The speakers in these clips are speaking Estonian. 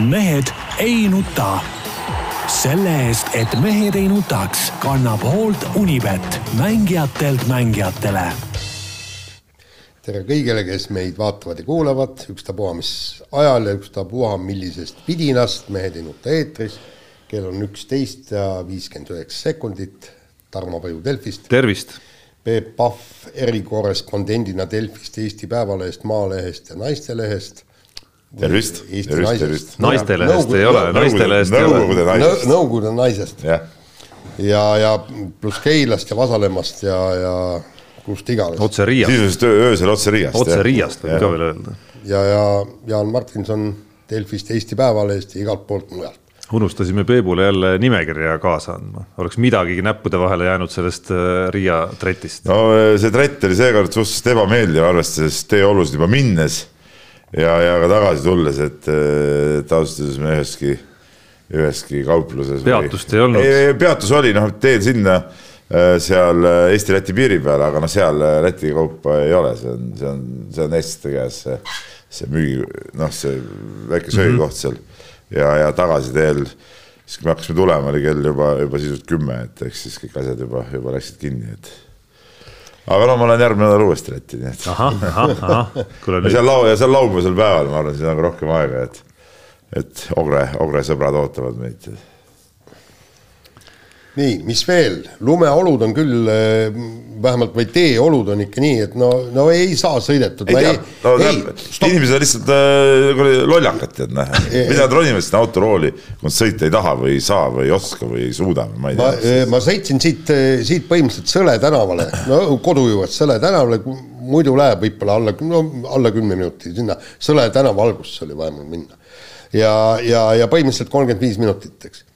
mehed ei nuta. selle eest, et mehed ei nutaks, kannab hoolt Unibet, mängijatelt mängijatele. tere kõigile, kes meid vaatavad ja kuulavad, ükstapuha mis ajal ja ükstapuha millisest vidinast, Mehed ei nuta eetris. kell on üksteist ja viiskümmend üheksa sekundit. Tarmo Paju Delfist. tervist Peep Pahv erikorrespondendina Delfist, Eesti Päevalehest, Maalehest ja Naistelehest tervist, tervist, tervist. naistelehest ei ole, naistelehest ei ole. Nõukogude naisest. Jah. ja, ja pluss Keilast ja Vasalemmast ja, ja kust iganes. otse Riiast. sisuliselt öösel otse Riiast. otse Riiast võib ka veel öelda. ja, ja Jaan Martinson Delfist, Eesti Päevalehest ja igalt poolt mujalt. unustasime Peebule jälle nimekirja kaasa andma, oleks midagigi näppude vahele jäänud sellest äh, Riia tretist. no see trett oli seekord suhteliselt ebameeldiv, arvestades teeolusid juba minnes ja, ja ka tagasi tulles, et, et ausalt öeldes me üheski, üheski kaupluses. peatust ei olnud. peatus oli, noh, teel sinna seal Eesti-Läti piiri peal, aga noh, seal Läti kaupa ei ole, see on, see on, see on eestlaste käes see, see müügi, noh, see väike söögikoht seal ja, ja tagasiteel siis kui me hakkasime tulema, oli kell juba, juba sisuliselt kümme, et eks siis kõik asjad juba, juba läksid kinni, et aga no ma lähen järgmine nädal uuesti Lätti, nii et. ahah, ahah, ahah. seal lau- ja seal laupäevasel päeval, ma arvan, siin on ka rohkem aega, et, et Ogre, Ogre sõbrad ootavad meid. Nii, mis veel, lumeolud on küll, vähemalt või teeolud on ikka nii, et no, no ei saa sõidetud. ei tea, no tähendab, inimesed on lihtsalt äh, lollakad, tead noh, mida nad ronivad sinna autorooli, kui nad sõita ei taha või ei saa või ei oska või ei suuda või ma ei ma, tea. ma sõitsin siit, siit põhimõtteliselt Sõle tänavale, no kodu juurest Sõle tänavale, muidu läheb võib-olla alla, no alla kümne minuti sinna. Sõle tänava algusesse oli vaja mul minna. ja, ja, ja põhimõtteliselt kolmkümmend viis minutit, eks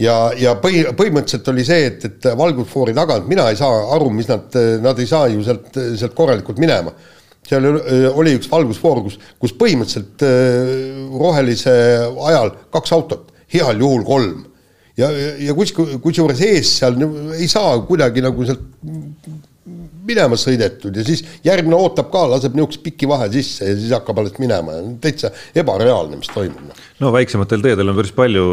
ja, ja põhi, põhimõtteliselt oli see, et, et valgusfoori tagant mina ei saa aru, mis nad, nad ei saa ju sealt, sealt korralikult minema. seal oli üks valgusfoor, kus, kus põhimõtteliselt rohelise ajal kaks autot, heal juhul kolm. ja, ja kus, kusjuures ees seal ei saa kuidagi nagu sealt minema sõidetud ja siis järgmine ootab ka, laseb niisuguse piki vahe sisse ja siis hakkab alles minema ja täitsa ebareaalne, mis toimub. no väiksematel teedel on päris palju,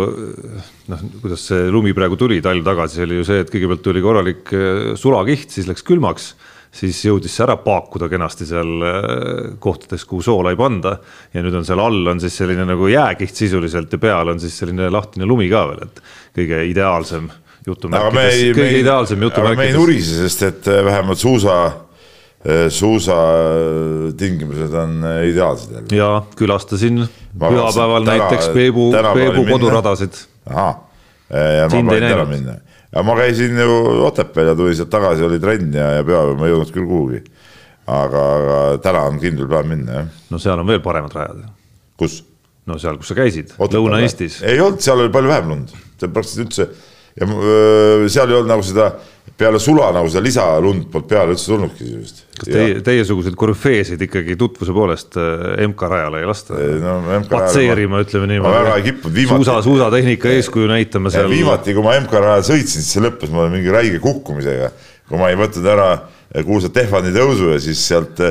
noh, kuidas see lumi praegu tuli talv tagasi, oli ju see, et kõigepealt tuli korralik sulakiht, siis läks külmaks siis jõudis see ära paakuda kenasti seal kohtades, kuhu soola ei panda. ja nüüd on seal all on siis selline nagu jääkiht sisuliselt ja peal on siis selline lahtine lumi ka veel, et kõige ideaalsem jutumärkides, kõige ideaalsem jutumärkides. me ei nurise, sest et vähemalt suusa, suusa tingimused on ideaalsed jälle. ja külastasin pühapäeval näiteks Peebu, Peebu koduradasid. ahah, ja ma planin ära minna. ja ma käisin ju Otepääl ja tulin sealt tagasi, oli trenn ja, ja pühapäeval ma ei jõudnud küll kuhugi. aga, aga täna on kindel plaan minna, jah. no seal on veel paremad rajad. kus? no seal, kus sa käisid, Lõuna-Eestis. ei olnud, seal oli palju vähem lund, seal praktiliselt üldse ja seal ei olnud nagu seda peale sula nagu seda lisalund polnud peale üldse tulnudki sisuliselt. kas teie, teiesuguseid korüfeesid ikkagi tutvuse poolest MK-rajale ei lasta no, patseerima, ütleme niimoodi? väga ei kippunud viimati. suusa, suusatehnika eeskuju näitama seal. viimati, kui ma MK-rajal sõitsin, siis see lõppes mul mingi räige kukkumisega, kui ma ei võtnud ära kuulsat Tehvani tõusu ja siis sealt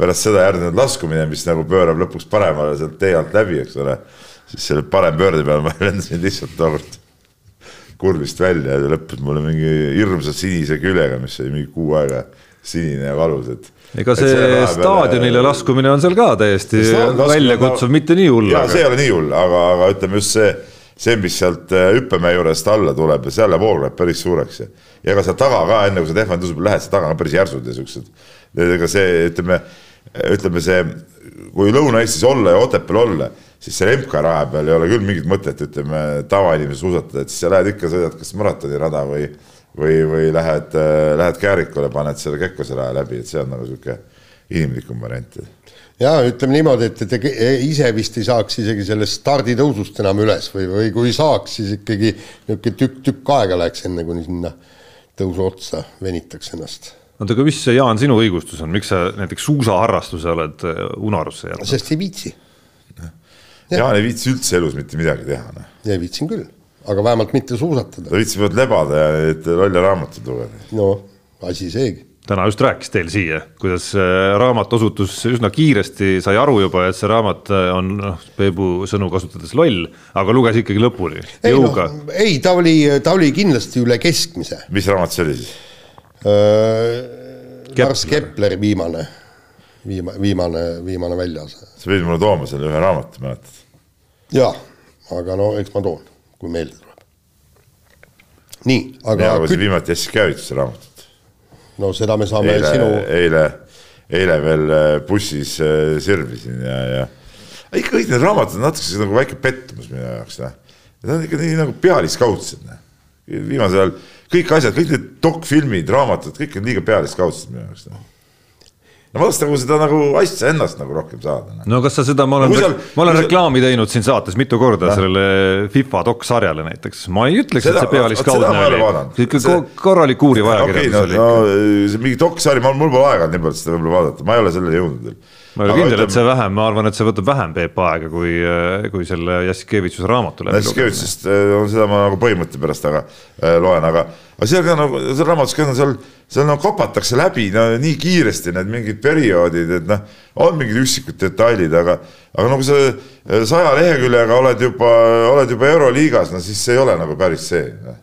pärast seda järgnenud laskumine, mis nagu pöörab lõpuks paremale sealt tee alt läbi, eks ole. siis selle parem pöörde peal ma lendasin lihtsalt tookord kurvist välja ja lõppes mulle mingi hirmsa sinise küljega, mis oli mingi kuu aega sinine ja valus, et. ega see staadionile peale... laskumine on seal ka täiesti väljakutsuv, mitte nii hull. jaa see ei ole nii hull, aga, aga ütleme just see, see, mis sealt hüppemäe juurest alla tuleb ja seal hoog läheb päris suureks ja. ka seal taga ka, enne kui sa Tehvani tõusu peale lähed, seal taga on päris järsud ja siuksed. ega see, ütleme, ütleme see, kui Lõuna-Eestis olla ja Otepääl olla siis selle MK-raja peal ei ole küll mingit mõtet, ütleme tavainimese suusatada, et siis sa lähed ikka, sõidad kas maratonirada või, või, või lähed, lähed Käärikule, paned selle Kekkose raja läbi, et see on nagu sihuke inimlikum variant. ja ütleme niimoodi, et te ise vist ei saaks isegi sellest starditõusust enam üles või, või kui saaks, siis ikkagi niisugune tükk, tükk aega läheks, enne kuni sinna tõusu otsa venitaks ennast oota, aga mis see, Jaan, sinu õigustus on, miks sa näiteks suusaharrastuse oled unarusse jäänud? sest ei viitsi Jaan ei viitsi üldse elus mitte midagi teha. noh. ei viitsin küll, aga vähemalt mitte suusatada. ainult lebada ja neid lolle raamatuid lugeda. no asi seegi. täna just rääkis teil siia, kuidas äh, raamat osutus üsna kiiresti, sai aru juba, et see raamat äh, on noh, Peebu sõnu kasutades loll, aga luges ikkagi lõpuni, ei jõuga no,. ei, ta oli, ta oli kindlasti üle keskmise. mis raamat see oli siis? Lars Kepleri viimane, viima-, viimane, viimane väljas. sa pidid mulle tooma selle ühe raamatu, mäletad? Jaa, aga no eks ma toon, kui meelde tuleb. nii, aga mina lugesin viimati Jassikevituse raamatut. no seda me saame eile sinu..., eile, eile veel äh, bussis äh, sirvisin ja, ja ikka kõik need raamatud on natuke nagu väike pettumus minu jaoks, noh. Need on ikka nii nagu pealiskaudsed, noh. viimasel ajal kõik asjad, kõik need dokfilmid, raamatud, kõik on liiga pealiskaudsed minu jaoks, noh no ma tahaks nagu seda nagu asja ennast nagu rohkem saada. no kas sa seda, ma olen, seal, ma olen seal... reklaami teinud siin saates mitu korda ja. sellele FIFA doksarjale näiteks, ma ei ütleks, et see pealiskaudne oli, ikka see... korralik uuriv ajakirjandus okay, no, oli no mingi doksari, mul pole aega nii palju seda võib-olla vaadata, ma ei ole selleni jõudnud veel ma ei ole kindel, et see vähem, ma arvan, et see võtab vähem Peep aega kui, kui selle Jassikevitšuse raamatu läbi. Jassikevitšust äh, on seda ma nagu põhimõtte pärast aga äh, loen, aga, aga seal ka nagu seal raamatus ka seal, seal nagu kopatakse läbi no, nii kiiresti need mingid perioodid, et noh, on mingid üksikud detailid, aga, aga nagu sa äh, saja leheküljega oled juba, oled juba Euroliigas, no siis see ei ole nagu päris see, noh.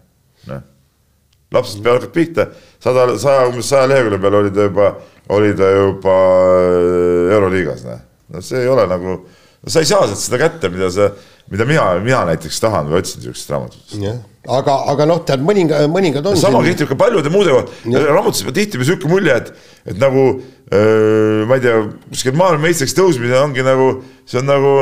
Lapsest peale hakkad pihta, sada, saja, umbes saja lehekülje peal oli ta juba oli ta juba äh, Euroliigas, noh. no see ei ole nagu, sa ei saa sealt seda kätte, mida sa, mida mina, mina näiteks tahan või otsin niisugust raamatut. aga, aga noh, tead mõninga, mõningad on. sama kehtib ka paljude muude kohta, raamatus on tihtipeale niisugune mulje, et, et nagu öö, ma ei tea, kuskil maailmameistriks tõusmine ongi nagu, see on nagu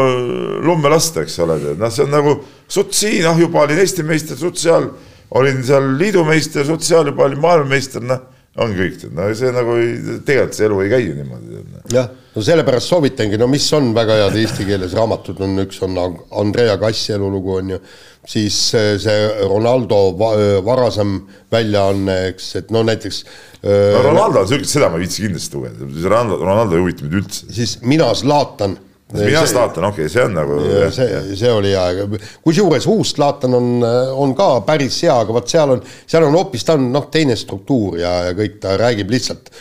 lumme lasta, eks ole, noh, see on nagu sutt siin, ah juba olin Eesti meister, sutt seal, olin seal liidumeister, juba olin maailmameister, noh ongi kõik, no see nagu ei, tegelikult see elu ei käi niimoodi. jah, no sellepärast soovitangi, no mis on väga head eesti keeles raamatud, on üks on Andrea Kassi elulugu on ju, siis see Ronaldo varasem väljaanne, eks, et no näiteks no Ronaldo on siuke, seda ma ei viitsi kindlasti lugeda, Ronaldo, Ronaldo ei huvita mind üldse. siis Mina Zlatan mina Zlatan, okei okay,, see on nagu. see, see oli hea, kusjuures uus Zlatan on, on ka päris hea, aga vot seal on, seal on hoopis, ta on noh, teine struktuur ja, ja kõik, ta räägib lihtsalt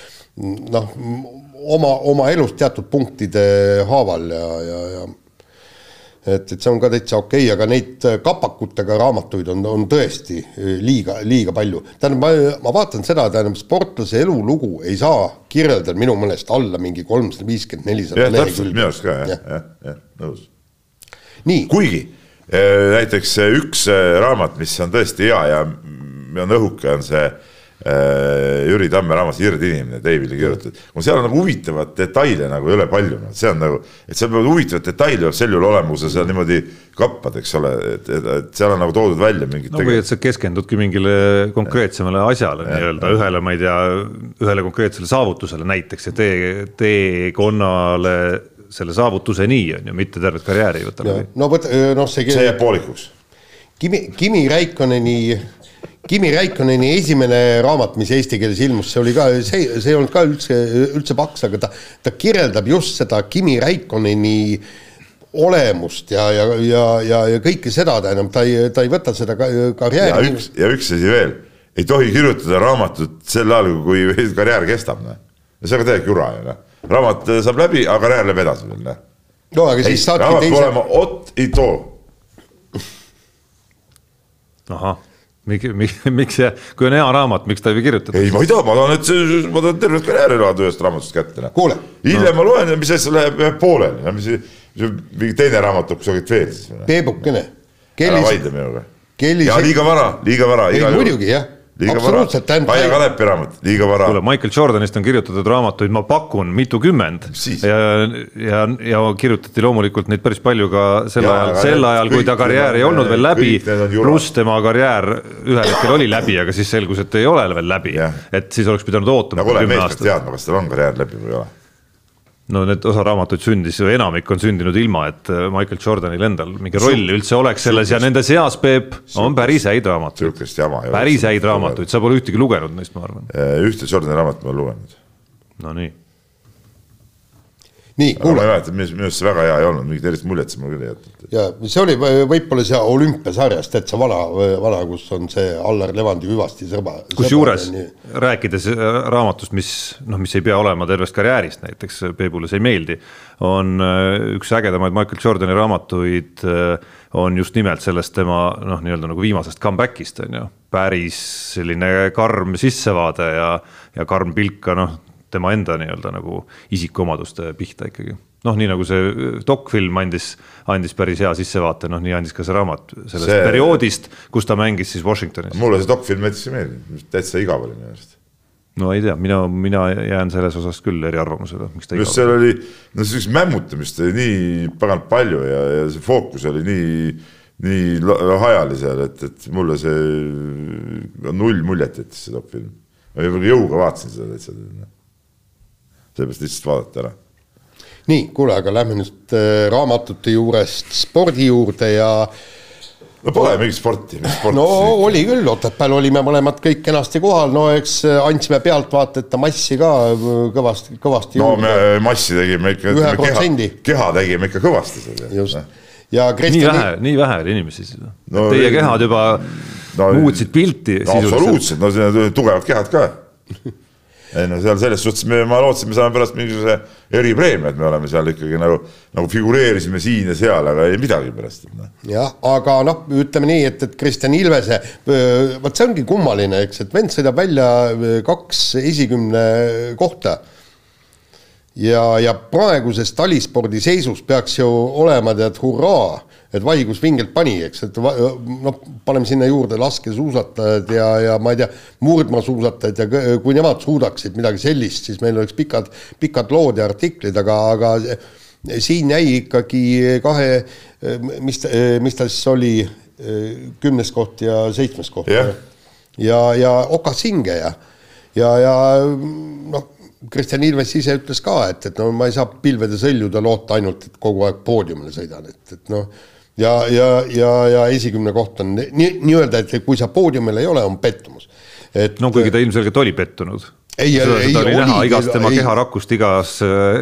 noh, oma, oma elust teatud punktide haaval ja, ja, ja et, et see on ka täitsa okei okay,, aga neid äh, kapakutega raamatuid on, on tõesti äh, liiga, liiga palju. tähendab, ma, ma vaatan seda, tähendab, sportlase elulugu ei saa kirjeldada minu meelest alla mingi kolmsada viiskümmend, nelisada lehekülge. minu arust ka jah, jah, jah, nõus. kuigi äh, näiteks üks raamat, mis on tõesti hea ja on õhuke, on see Äh, Jüri Tamme raamat Hird inimene, Davidile kirjutatud. seal on nagu huvitavaid detaile nagu ei ole palju, noh, see on nagu, et seal peavad huvitavad detailid peab sel juhul olema, kui sa seal niimoodi kappad, eks ole, et, et, et seal on nagu toodud välja mingid. no või et sa keskendudki mingile konkreetsemale asjale nii-öelda ühele, ma ei tea, ühele konkreetsele saavutusele näiteks ja tee, teekonnale selle saavutuseni on ju, mitte tervet karjääri ei võta no vot, noh, see. see jääb poolikuks. Kimi, Kimi Räikkonneni Kimi Räikkonneni esimene raamat, mis eesti keeles ilmus, see oli ka, see, see ei olnud ka üldse, üldse paks, aga ta, ta kirjeldab just seda Kimi Räikkonneni olemust ja, ja, ja, ja, ja kõike seda, tähendab, ta ei, ta ei võta seda karjääri. ja üks, ja üks asi veel, ei tohi kirjutada raamatut sel ajal, kui karjäär kestab, noh. see on ka täielik jura ju, noh. raamat saab läbi, aga karjäär läheb edasi veel, noh. no aga siis saadki teise. raamat peab olema ot ito. ahah miks, miks, miks see, kui on hea raamat, miks ta ei või kirjutada? ei, ma ei taha, ma tahan, et see, ma tahan tervet karjääri elada ühest raamatust kätte. kuule. hiljem no. ma loen ja mis asja läheb, pooleli, mis, mingi teine raamat tuleb kusagilt veel siis. Peebukene. ära vaidle minuga. ja liiga vara, liiga vara. ei muidugi jah absoluutselt, tähendab. Kaia Kanepi raamat, liiga vara. kuule, Michael Jordanist on kirjutatud raamatuid, ma pakun, mitukümmend. ja, ja, ja kirjutati loomulikult neid päris palju ka sel ja, ajal, sel ajal, kui ta karjäär ei olnud veel läbi. pluss tema karjäär ühel hetkel oli läbi, aga siis selgus, et ei ole veel läbi. et siis oleks pidanud ootama. nagu ole mees, peaks teadma, kas tal on karjäär läbi või ei ole no need osa raamatuid sündis, enamik on sündinud ilma, et äh, Michael Jordanil endal mingi roll üldse oleks selles ja nende seas, Peep, on päris häid raamatuid. päris häid raamatuid, sa pole ühtegi lugenud neist, ma arvan. Ühte Jordani raamatut ma olen lugenud. Nonii. Nii, aga ma ei mäleta, minu arust see väga hea ei olnud, mingit erilist muljet see mulle küll ei jätnud. ja see oli võib-olla see olümpiasarjas täitsa vana, vana, kus on see Allar Levandi Hüvasti sõba. kusjuures rääkides äh, raamatust, mis noh, mis ei pea olema tervest karjäärist näiteks, Peebule see ei meeldi, on äh, üks ägedamaid Michael Jordani raamatuid äh, on just nimelt sellest tema noh, nii-öelda nagu viimasest comeback'ist on ju, päris selline karm sissevaade ja, ja karm pilk ka noh tema enda nii-öelda nagu isikuomaduste pihta ikkagi. noh, nii nagu see dokfilm andis, andis päris hea sissevaate, noh, nii andis ka see raamat sellest see... perioodist, kus ta mängis siis Washingtonis. mulle see dokfilm näiteks ei meeldinud, täitsa igav oli minu arust no ei tea, mina, mina jään selles osas küll eriarvamusele, miks ta just seal oli, no sellist mämmutamist oli nii pagant palju ja, ja see fookus oli nii, nii hajali seal, et, et mulle see null muljet jättis see dokfilm. ma jõuga vaatasin seda täitsa sellepärast lihtsalt vaadata ära. nii, kuule, aga lähme nüüd äh, raamatute juurest spordi juurde ja no pole mingit sporti, sporti. no oli küll, Otepääl olime mõlemad kõik kenasti kohal, no eks äh, andsime pealtvaatajate massi ka äh, kõvasti, kõvasti. no juurde. me massi tegime ikka, keha, keha tegime ikka kõvasti seal. just, ja Kristjan. nii vähe, nii vähe oli inimesi siis no,. Teie kehad juba no, muutsid pilti no,. absoluutselt, no tugevad kehad ka ei no seal selles suhtes me, ma lootsin, me saame pärast mingisuguse eripreemia, et me oleme seal ikkagi nagu, nagu figureerisime siin ja seal, aga ei midagi pärast. Noh. jah, aga noh, ütleme nii, et, et Kristjan Ilvese, vot see ongi kummaline, eks, et vend sõidab välja kaks esikümne kohta ja, ja praeguses talispordi seisus peaks ju olema tead hurraa et Vaigus vingelt pani, eks, et noh, paneme sinna juurde laskesuusatajad ja, ja ma ei tea, murdmaasuusatajad ja kui nemad suudaksid midagi sellist, siis meil oleks pikad, pikad lood ja artiklid, aga, aga siin jäi ikkagi kahe, mis, mis ta siis oli, kümnes koht ja seitsmes koht yeah.. ja, ja Okas hinge ja, ja, noh, Kristjan Ilves ise ütles ka, et, et no ma ei saa pilvede sõljuda loota ainult, et kogu aeg poodiumile sõidan, et, et noh ja, ja, ja, ja esikümne koht on nii, nii-öelda, et kui sa poodiumil ei ole, on pettumus. et no kuigi ta ilmselgelt oli pettunud. ei, ei, ta oli näha igast tema ei, keharakust igas,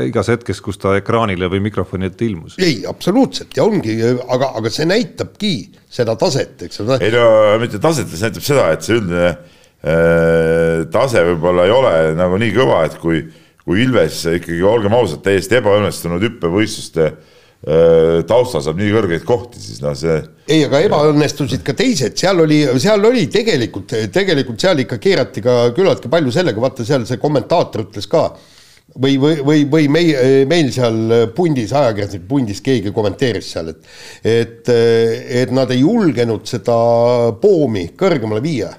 igas hetkes, kus ta ekraanile või mikrofoni ette ilmus. ei, absoluutselt ja ongi, aga, aga see näitabki seda taset, eks ole. ei no mitte taset, see näitab seda, et see üldine äh, tase võib-olla ei ole nagu nii kõva, et kui, kui Ilves ikkagi, olgem ausad, täiesti ebaõnnestunud hüppevõistluste Äh, taustal saab nii kõrgeid kohti, siis noh, see. ei, aga ebaõnnestusid ka teised, seal oli, seal oli tegelikult, tegelikult seal ikka keerati ka küllaltki palju sellega, vaata seal see kommentaator ütles ka või, või, või, või meie, meil seal pundis, ajakirjanik pundis keegi kommenteeris seal, et et, et nad ei julgenud seda poomi kõrgemale viia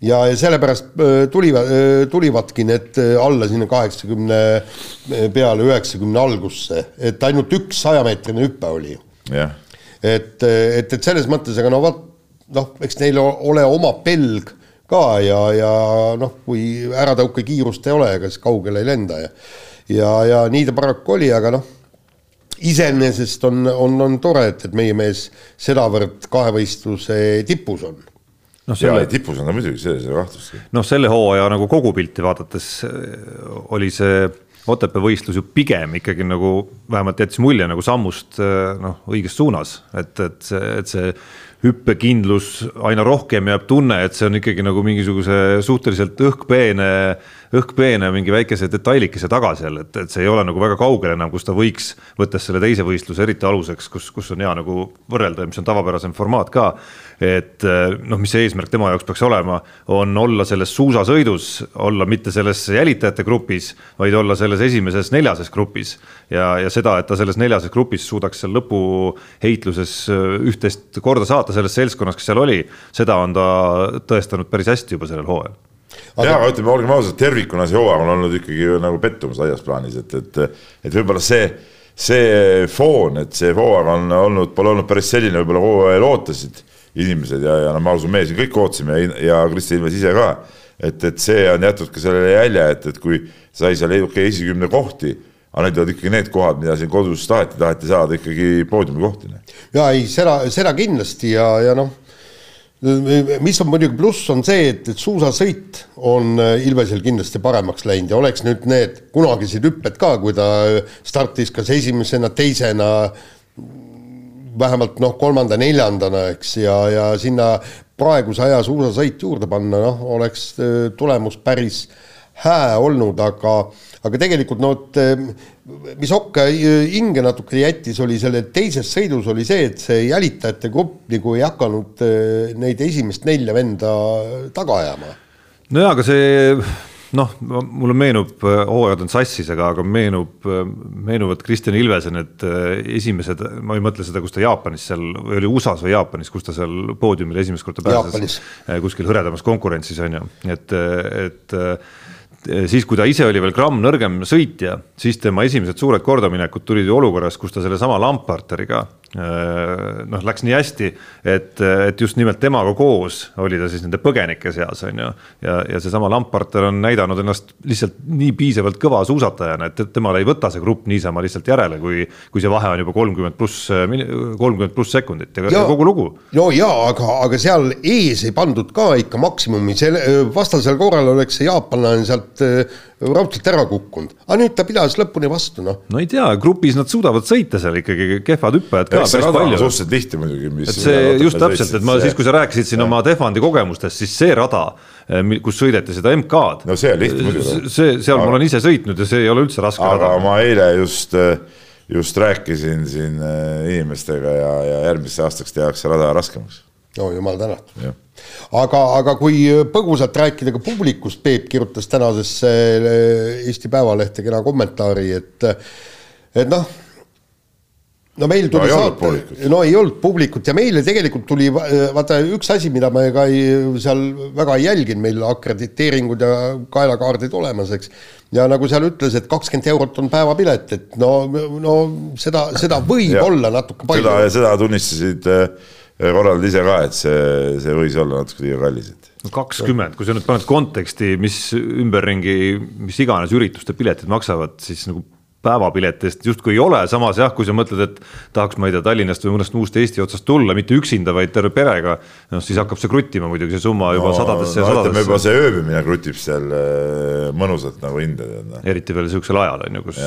ja, ja sellepärast äh, tulivad, äh, tulivadki need äh, alla sinna kaheksakümne peale, üheksakümne algusse, et ainult üks sajameetrine hüpe oli. Yeah.. et, et, et selles mõttes, aga no vot, noh, eks neil ole oma pelg ka ja, ja noh, kui äratõukekiirust ei ole, ega siis kaugele ei lenda ja ja, ja nii ta paraku oli, aga noh, iseenesest on, on, on tore, et, et meie mees sedavõrd kahevõistluse tipus on noh, selle tipus on ta muidugi, selles ei ole kahtlustki. noh, selle hooaja nagu kogupilti vaadates äh, oli see Otepää võistlus ju pigem ikkagi nagu vähemalt jättis mulje nagu sammust äh, noh, õiges suunas, et, et see, et see hüppekindlus aina rohkem jääb tunne, et see on ikkagi nagu mingisuguse suhteliselt õhkpeene õhkpeene mingi väikese detailikese taga seal, et, et see ei ole nagu väga kaugel enam, kus ta võiks, võttes selle teise võistluse eriti aluseks, kus, kus on hea nagu võrrelda ja mis on tavapärasem formaat ka. et noh, mis see eesmärk tema jaoks peaks olema, on olla selles suusasõidus, olla mitte selles jälitajate grupis, vaid olla selles esimeses neljases grupis. ja, ja seda, et ta selles neljases grupis suudaks seal lõpuheitluses üht-teist korda saata selles seltskonnas, kes seal oli, seda on ta tõestanud päris hästi juba sellel hooajal aga... ja, aga ütleme, olgem ausad, tervikuna see hooaeg on olnud ikkagi nagu pettumus laias plaanis, et, et, et võib-olla see, see foon, et see hooaeg on olnud, pole olnud päris selline, võib-olla hooajal ootasid inimesed ja, ja no ma usun, meie siin kõik ootasime ja, ja Kristi Ilves ise ka. et, et see on jätnud ka sellele jälje, et, et kui sai seal okay, esikümne kohti aga need olid ikkagi need kohad, mida siin kodus taheti, taheti saada ikkagi poodiumi kohti. ja ei, seda, seda kindlasti ja, ja noh mis on muidugi pluss, on see, et, et suusasõit on äh, Ilvesel kindlasti paremaks läinud ja oleks nüüd need kunagised hüpped ka, kui ta startis kas esimesena, teisena, vähemalt noh, kolmanda-neljandana, eks, ja, ja sinna praeguse aja suusasõit juurde panna, noh, oleks äh, tulemus päris hää olnud, aga aga tegelikult no vot, mis Okka hinge natuke jättis, oli selle teises sõidus oli see, et see jälitajate grupp nagu ei hakanud eh, neid esimest nelja venda taga ajama. nojaa, aga see noh, mulle meenub, hooajad on sassis, aga, aga meenub, meenuvad Kristjan Ilvese need eh, esimesed, ma ei mõtle seda, kus ta Jaapanis seal, või oli USA-s või Jaapanis, kus ta seal poodiumile esimest korda pääses, eh, kuskil hõredamas konkurentsis on ju, et, et siis, kui ta ise oli veel gramm nõrgem sõitja, siis tema esimesed suured kordaminekud tulid ju olukorras, kus ta sellesama Lamparteriga noh, läks nii hästi, et, et just nimelt temaga koos oli ta siis nende põgenike seas, on ju. ja, ja seesama Lamparter on näidanud ennast lihtsalt nii piisavalt kõva suusatajana, et temale ei võta see grupp niisama lihtsalt järele, kui, kui see vahe on juba kolmkümmend pluss, kolmkümmend pluss sekundit ja, ja kogu lugu. no jaa, aga, aga seal ees ei pandud ka ikka maksimumi, selle vastasel korral oleks see jaapanlane sealt raudselt ära kukkunud, aga nüüd ta pidas lõpuni vastu, noh. no ei tea, grupis nad suudavad sõita seal ikkagi, kehvad hüppajad ka päris palju. suhteliselt tihti muidugi. et see just täpselt, et ma see... siis, kui sa rääkisid siin oma Tehvandi kogemustest, siis see rada, eh, kus sõideti seda MK-d. no see on lihtne muidugi. see, seal aga... ma olen ise sõitnud ja see ei ole üldse raske aga rada. aga ma eile just, eh, just rääkisin siin eh, inimestega ja, ja järgmiseks aastaks tehakse rada raskemaks. No jumal tänatud aga, aga kui põgusalt rääkida ka publikust, Peep kirjutas tänasesse eh, Eesti Päevalehte kena kommentaari, et et noh, no meil tuli no, saate, no ei olnud publikut ja meile tegelikult tuli vaata üks asi, mida me ka ei, seal väga ei jälginud, meil akrediteeringud ja kaelakaardid olemas, eks. ja nagu seal ütles, et kakskümmend eurot on päevapilet, et no, no seda, seda võib ja, olla natuke palju. seda, seda tunnistasid äh, korraldada ise ka, et see, see võis olla natuke liiga kallis, et. no kakskümmend, kui sa nüüd paned konteksti, mis ümberringi, mis iganes ürituste piletid maksavad, siis nagu päevapiletist justkui ei ole, samas jah, kui sa mõtled, et tahaks, ma ei tea, Tallinnast või mõnest muust Eesti otsast tulla, mitte üksinda, vaid terve perega, noh siis hakkab see kruttima muidugi, see summa juba no, sadadesse ja sadadesse. juba see ööbimine krutib seal äh, mõnusalt nagu hinda. Noh. eriti veel niisugusel ajal on ju, kus,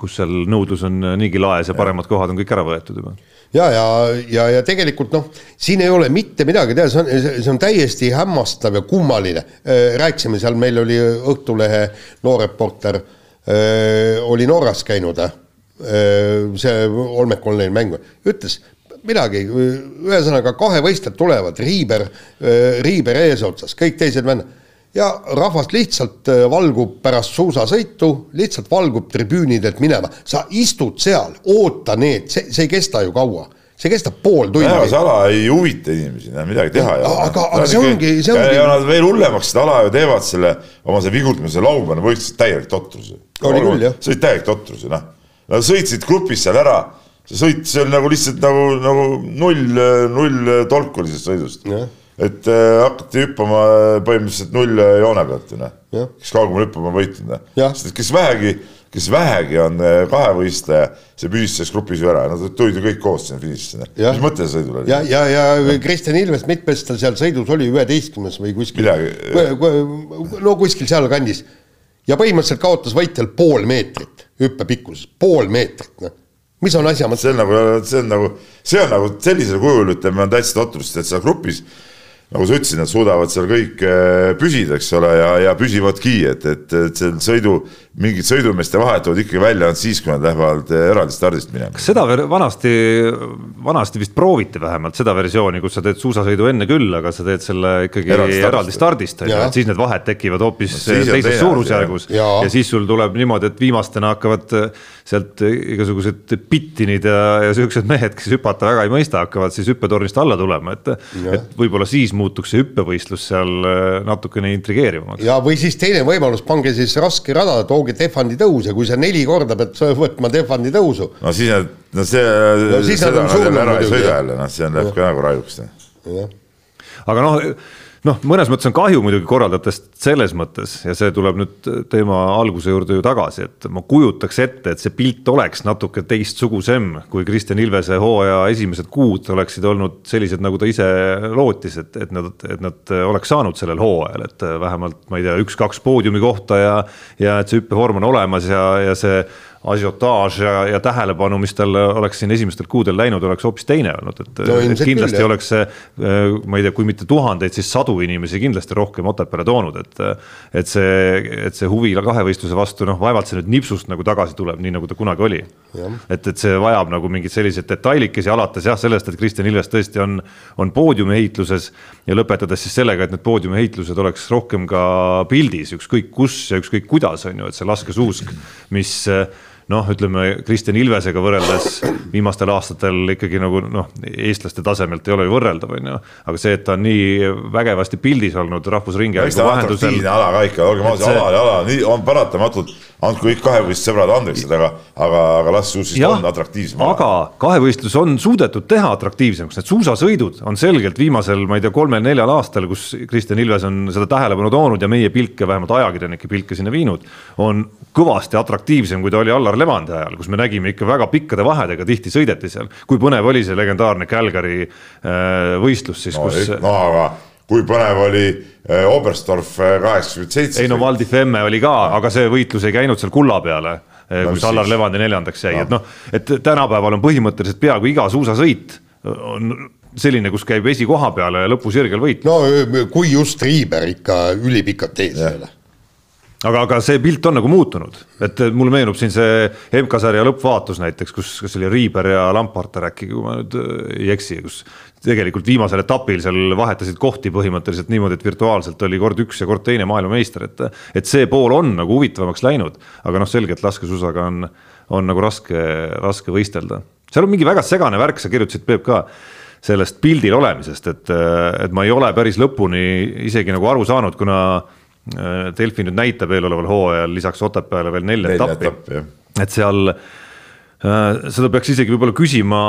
kus seal nõudlus on niigi laes ja, ja paremad kohad on kõik ära võetud juba ja, ja, ja, ja tegelikult noh, siin ei ole mitte midagi teha, see on, see on täiesti hämmastav ja kummaline. Äh, rääkisime seal, meil oli Õhtulehe noor reporter oli Norras käinud, see Olmeku online mäng, ütles midagi, ühesõnaga kahevõistlejad tulevad, Riiber, Riiber eesotsas, kõik teised vennad. Ja rahvas lihtsalt valgub pärast suusasõitu, lihtsalt valgub tribüünidelt minema, sa istud seal, oota need, see, see ei kesta ju kaua see kestab pool tundi. päevase ala ei huvita inimesi, midagi teha ei ole. aga, aga see ongi, see ongi. ja nad veel hullemaks seda ala ju teevad selle oma see vigurdamise laupäeval võistlesid täielik totrus. oli küll jah. see oli täielik totrus noh. Nad sõitsid grupis seal ära, see sõit, see oli nagu lihtsalt nagu, nagu null, null tolku oli sellest sõidust. et äh, hakati hüppama põhimõtteliselt null joone pealt ju noh. kes kaugemale hüppama võitnud noh. sest kes vähegi kes vähegi on äh, kahevõistleja, see püsis selles grupis ju ära, nad tulid ju kõik koos sinna finišisse. mis mõte see sõidul oli? ja, ja, ja Kristjan Ilves, mitmes ta seal sõidus oli, üheteistkümnes või kuskil? no kuskil sealkandis. ja põhimõtteliselt kaotas võitjal pool meetrit hüppe pikkuses, pool meetrit, noh mis on asja mõte? see on nagu, see on nagu, see on nagu sellisel kujul, ütleme, on täitsa totrust, et seal grupis nagu sa ütlesid, nad suudavad seal kõik äh, püsida, eks ole, ja, ja püsivadki, et, et, et seal sõidu, mingid sõidumeeste vahed tulevad ikkagi välja ainult siis, kui nad lähevad äh, eraldi stardist minema. kas seda vanasti, vanasti vist prooviti vähemalt seda versiooni, kus sa teed suusasõidu enne küll, aga sa teed selle ikkagi eraldi, eraldi stardist, on ju, et siis need vahed tekivad hoopis no, teises suurusjärgus ja. ja siis sul tuleb niimoodi, et viimastena hakkavad äh, sealt igasugused pittinid ja, ja siuksed mehed, kes hüpata väga ei mõista, hakkavad siis hüppetornist alla tulema, et, et võib-olla siis muutuks see hüppevõistlus seal äh, natukene intrigeerivamaks. ja, või siis teine võimalus, pange siis raske rada, tooge Tehvandi tõus ja kui sa neli korda pead võtma Tehvandi tõusu. no siis need, no see no,, seda nad jälle ära ei sõida jälle, noh, see läheb ka nagu rajuks. aga noh noh, mõnes mõttes on kahju muidugi korraldajatest selles mõttes ja see tuleb nüüd teema alguse juurde ju tagasi, et ma kujutaks ette, et see pilt oleks natuke teistsugusem, kui Kristjan Ilvese hooaja esimesed kuud oleksid olnud sellised, nagu ta ise lootis, et, et nad, et nad oleks saanud sellel hooajal, et vähemalt ma ei tea, üks-kaks poodiumi kohta ja, ja et see hüppevorm on olemas ja, ja see asiotaaž ja, ja tähelepanu, mis tal oleks siin esimestel kuudel läinud, oleks hoopis teine olnud, et no,, kindlasti küll, oleks see, äh, ma ei tea, kui mitte tuhandeid, siis sadu inimesi kindlasti rohkem Otepääle toonud, et. et see, et see huvi kahevõistluse vastu, noh, vaevalt see nüüd nipsust nagu tagasi tuleb, nii nagu ta kunagi oli. et, et see vajab nagu mingeid selliseid detailikesi, alates jah, sellest, et Kristjan Ilves tõesti on, on poodiumiehitluses ja lõpetades siis sellega, et need poodiumiehitlused oleks rohkem ka pildis, ükskõik kus ja ükskõik kuidas, on ju, et see laskesuusk, mis noh, ütleme Kristjan Ilvesega võrreldes viimastel aastatel ikkagi nagu noh, eestlaste tasemelt ei ole ju võrreldav, on ju. aga see, et ta on nii vägevasti pildis olnud Rahvusringhäälingu vahendusel. ala ka ikka, olgem ausad, ala ja ala, nii on paratamatult, andku kõik kahevõistluse sõbrad andeks, aga, aga, aga las suus siis on atraktiivsem. aga kahevõistlus on suudetud teha atraktiivsemaks, need suusasõidud on selgelt viimasel, ma ei tea, kolmel-neljal aastal, kus Kristjan Ilves on seda tähelepanu toonud ja meie pilke, vähemalt ajakirjanike pilke sinna viinud, on kõvasti atraktiivsem, kui ta oli Allar Levandi ajal, kus me nägime ikka väga pikkade vahedega tihti sõideti seal. kui põnev oli see legendaarne Calgary äh, võistlus siis no,, kus. no aga kui põnev oli äh, Oberstdorf äh, kaheksakümmend seitse. ei no Val di Femme oli ka, aga see võitlus ei käinud seal kulla peale no,, kus Allar Levandi neljandaks jäi no., et noh, et tänapäeval on põhimõtteliselt peaaegu iga suusasõit on selline, kus käib esikoha peale ja lõpusirgel võit. no kui just Riiber ikka ülipikalt ees ei ole aga, aga see pilt on nagu muutunud, et mulle meenub siin see MK-sarja lõppvaatus näiteks, kus, kas oli Riiber ja Lamparter äkki, kui ma nüüd äh, ei eksi, kus tegelikult viimasel etapil seal vahetasid kohti põhimõtteliselt niimoodi, et virtuaalselt oli kord üks ja kord teine maailmameister, et et see pool on nagu huvitavamaks läinud, aga noh, selgelt laskesuusaga on, on nagu raske, raske võistelda. seal on mingi väga segane värk, sa kirjutasid, Peep, ka sellest pildil olemisest, et, et ma ei ole päris lõpuni isegi nagu aru saanud, kuna Äh, Delfi nüüd näitab eeloleval hooajal lisaks Otepääle veel nelja etappi, et seal äh, seda peaks isegi võib-olla küsima,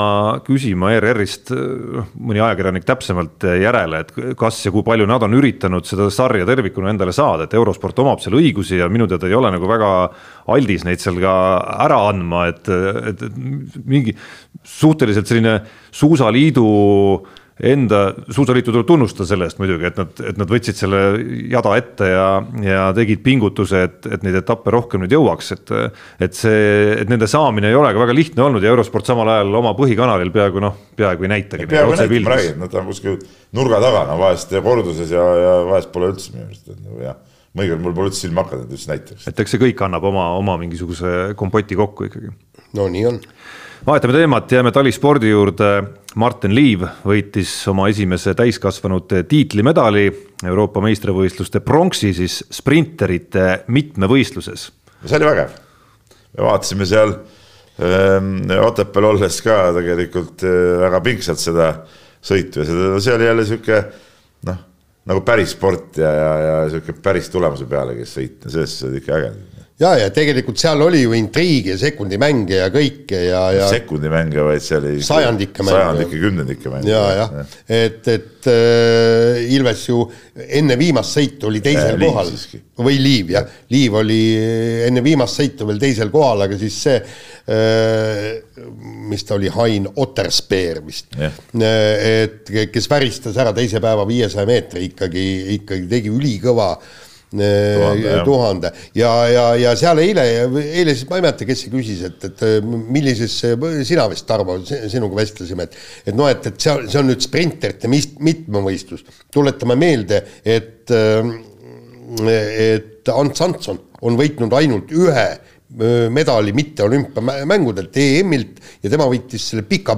küsima ERR-ist äh, mõni ajakirjanik täpsemalt järele, et kas ja kui palju nad on üritanud seda sarja tervikuna endale saada, et eurosport omab seal õigusi ja minu teada ei ole nagu väga aldis neid seal ka ära andma, et, et, et mingi suhteliselt selline suusaliidu äh, enda suusaliitu tuleb tunnustada selle eest muidugi, et nad, et nad võtsid selle jada ette ja, ja tegid pingutuse, et, et neid etappe rohkem nüüd jõuaks, et. et see, et nende saamine ei ole ka väga lihtne olnud ja eurosport samal ajal oma põhikanalil peaaegu noh, peaaegu ei näitagi. peaaegu ei näita, räägin, nad on kuskil nurga taga, no vahest korduses ja, ja vahest pole üldse minu arust, et nagu jah mõnikord mul pole üldse silma hakanud, et üldse näitaks. et eks see kõik annab oma, oma mingisuguse kompoti kokku ikkagi. no nii on vahetame teemat, jääme talispordi juurde. Martin Liiv võitis oma esimese täiskasvanute tiitlimedali Euroopa meistrivõistluste pronksi siis sprinterite mitmevõistluses. see oli vägev, me vaatasime seal ähm, Otepääl olles ka tegelikult äh, väga pingsalt seda sõitu ja seda, see oli jälle sihuke noh, nagu päris sport ja, ja, ja sihuke päris tulemuse peale, kes sõita, selles suhtes ikka äge ja, ja tegelikult seal oli ju intriige, sekundimänge ja kõike ja, ja. sekundimänge, vaid see oli. sajandike mänge. sajandike, kümnendike mänge. ja, jah ja., et, et äh, Ilves ju enne viimast sõitu oli teisel äh, kohal. või Liiv jah, Liiv oli enne viimast sõitu veel teisel kohal, aga siis see äh,, mis ta oli, Hein Otterspeer vist. Äh, et kes väristas ära teise päeva viiesaja meetri ikkagi, ikkagi tegi ülikõva äh, tuhande, tuhande ja, ja, ja seal eile, eile siis ma ei mäleta, kes see küsis, et, et millises, sina vist, Tarmo, sinuga vestlesime, et et noh, et, et seal, see on nüüd sprinterite mitmevõistlus. tuletame meelde, et, et Ants Antson on võitnud ainult ühe medali mitte olümpiamängudelt, EM-ilt ja tema võitis selle pika,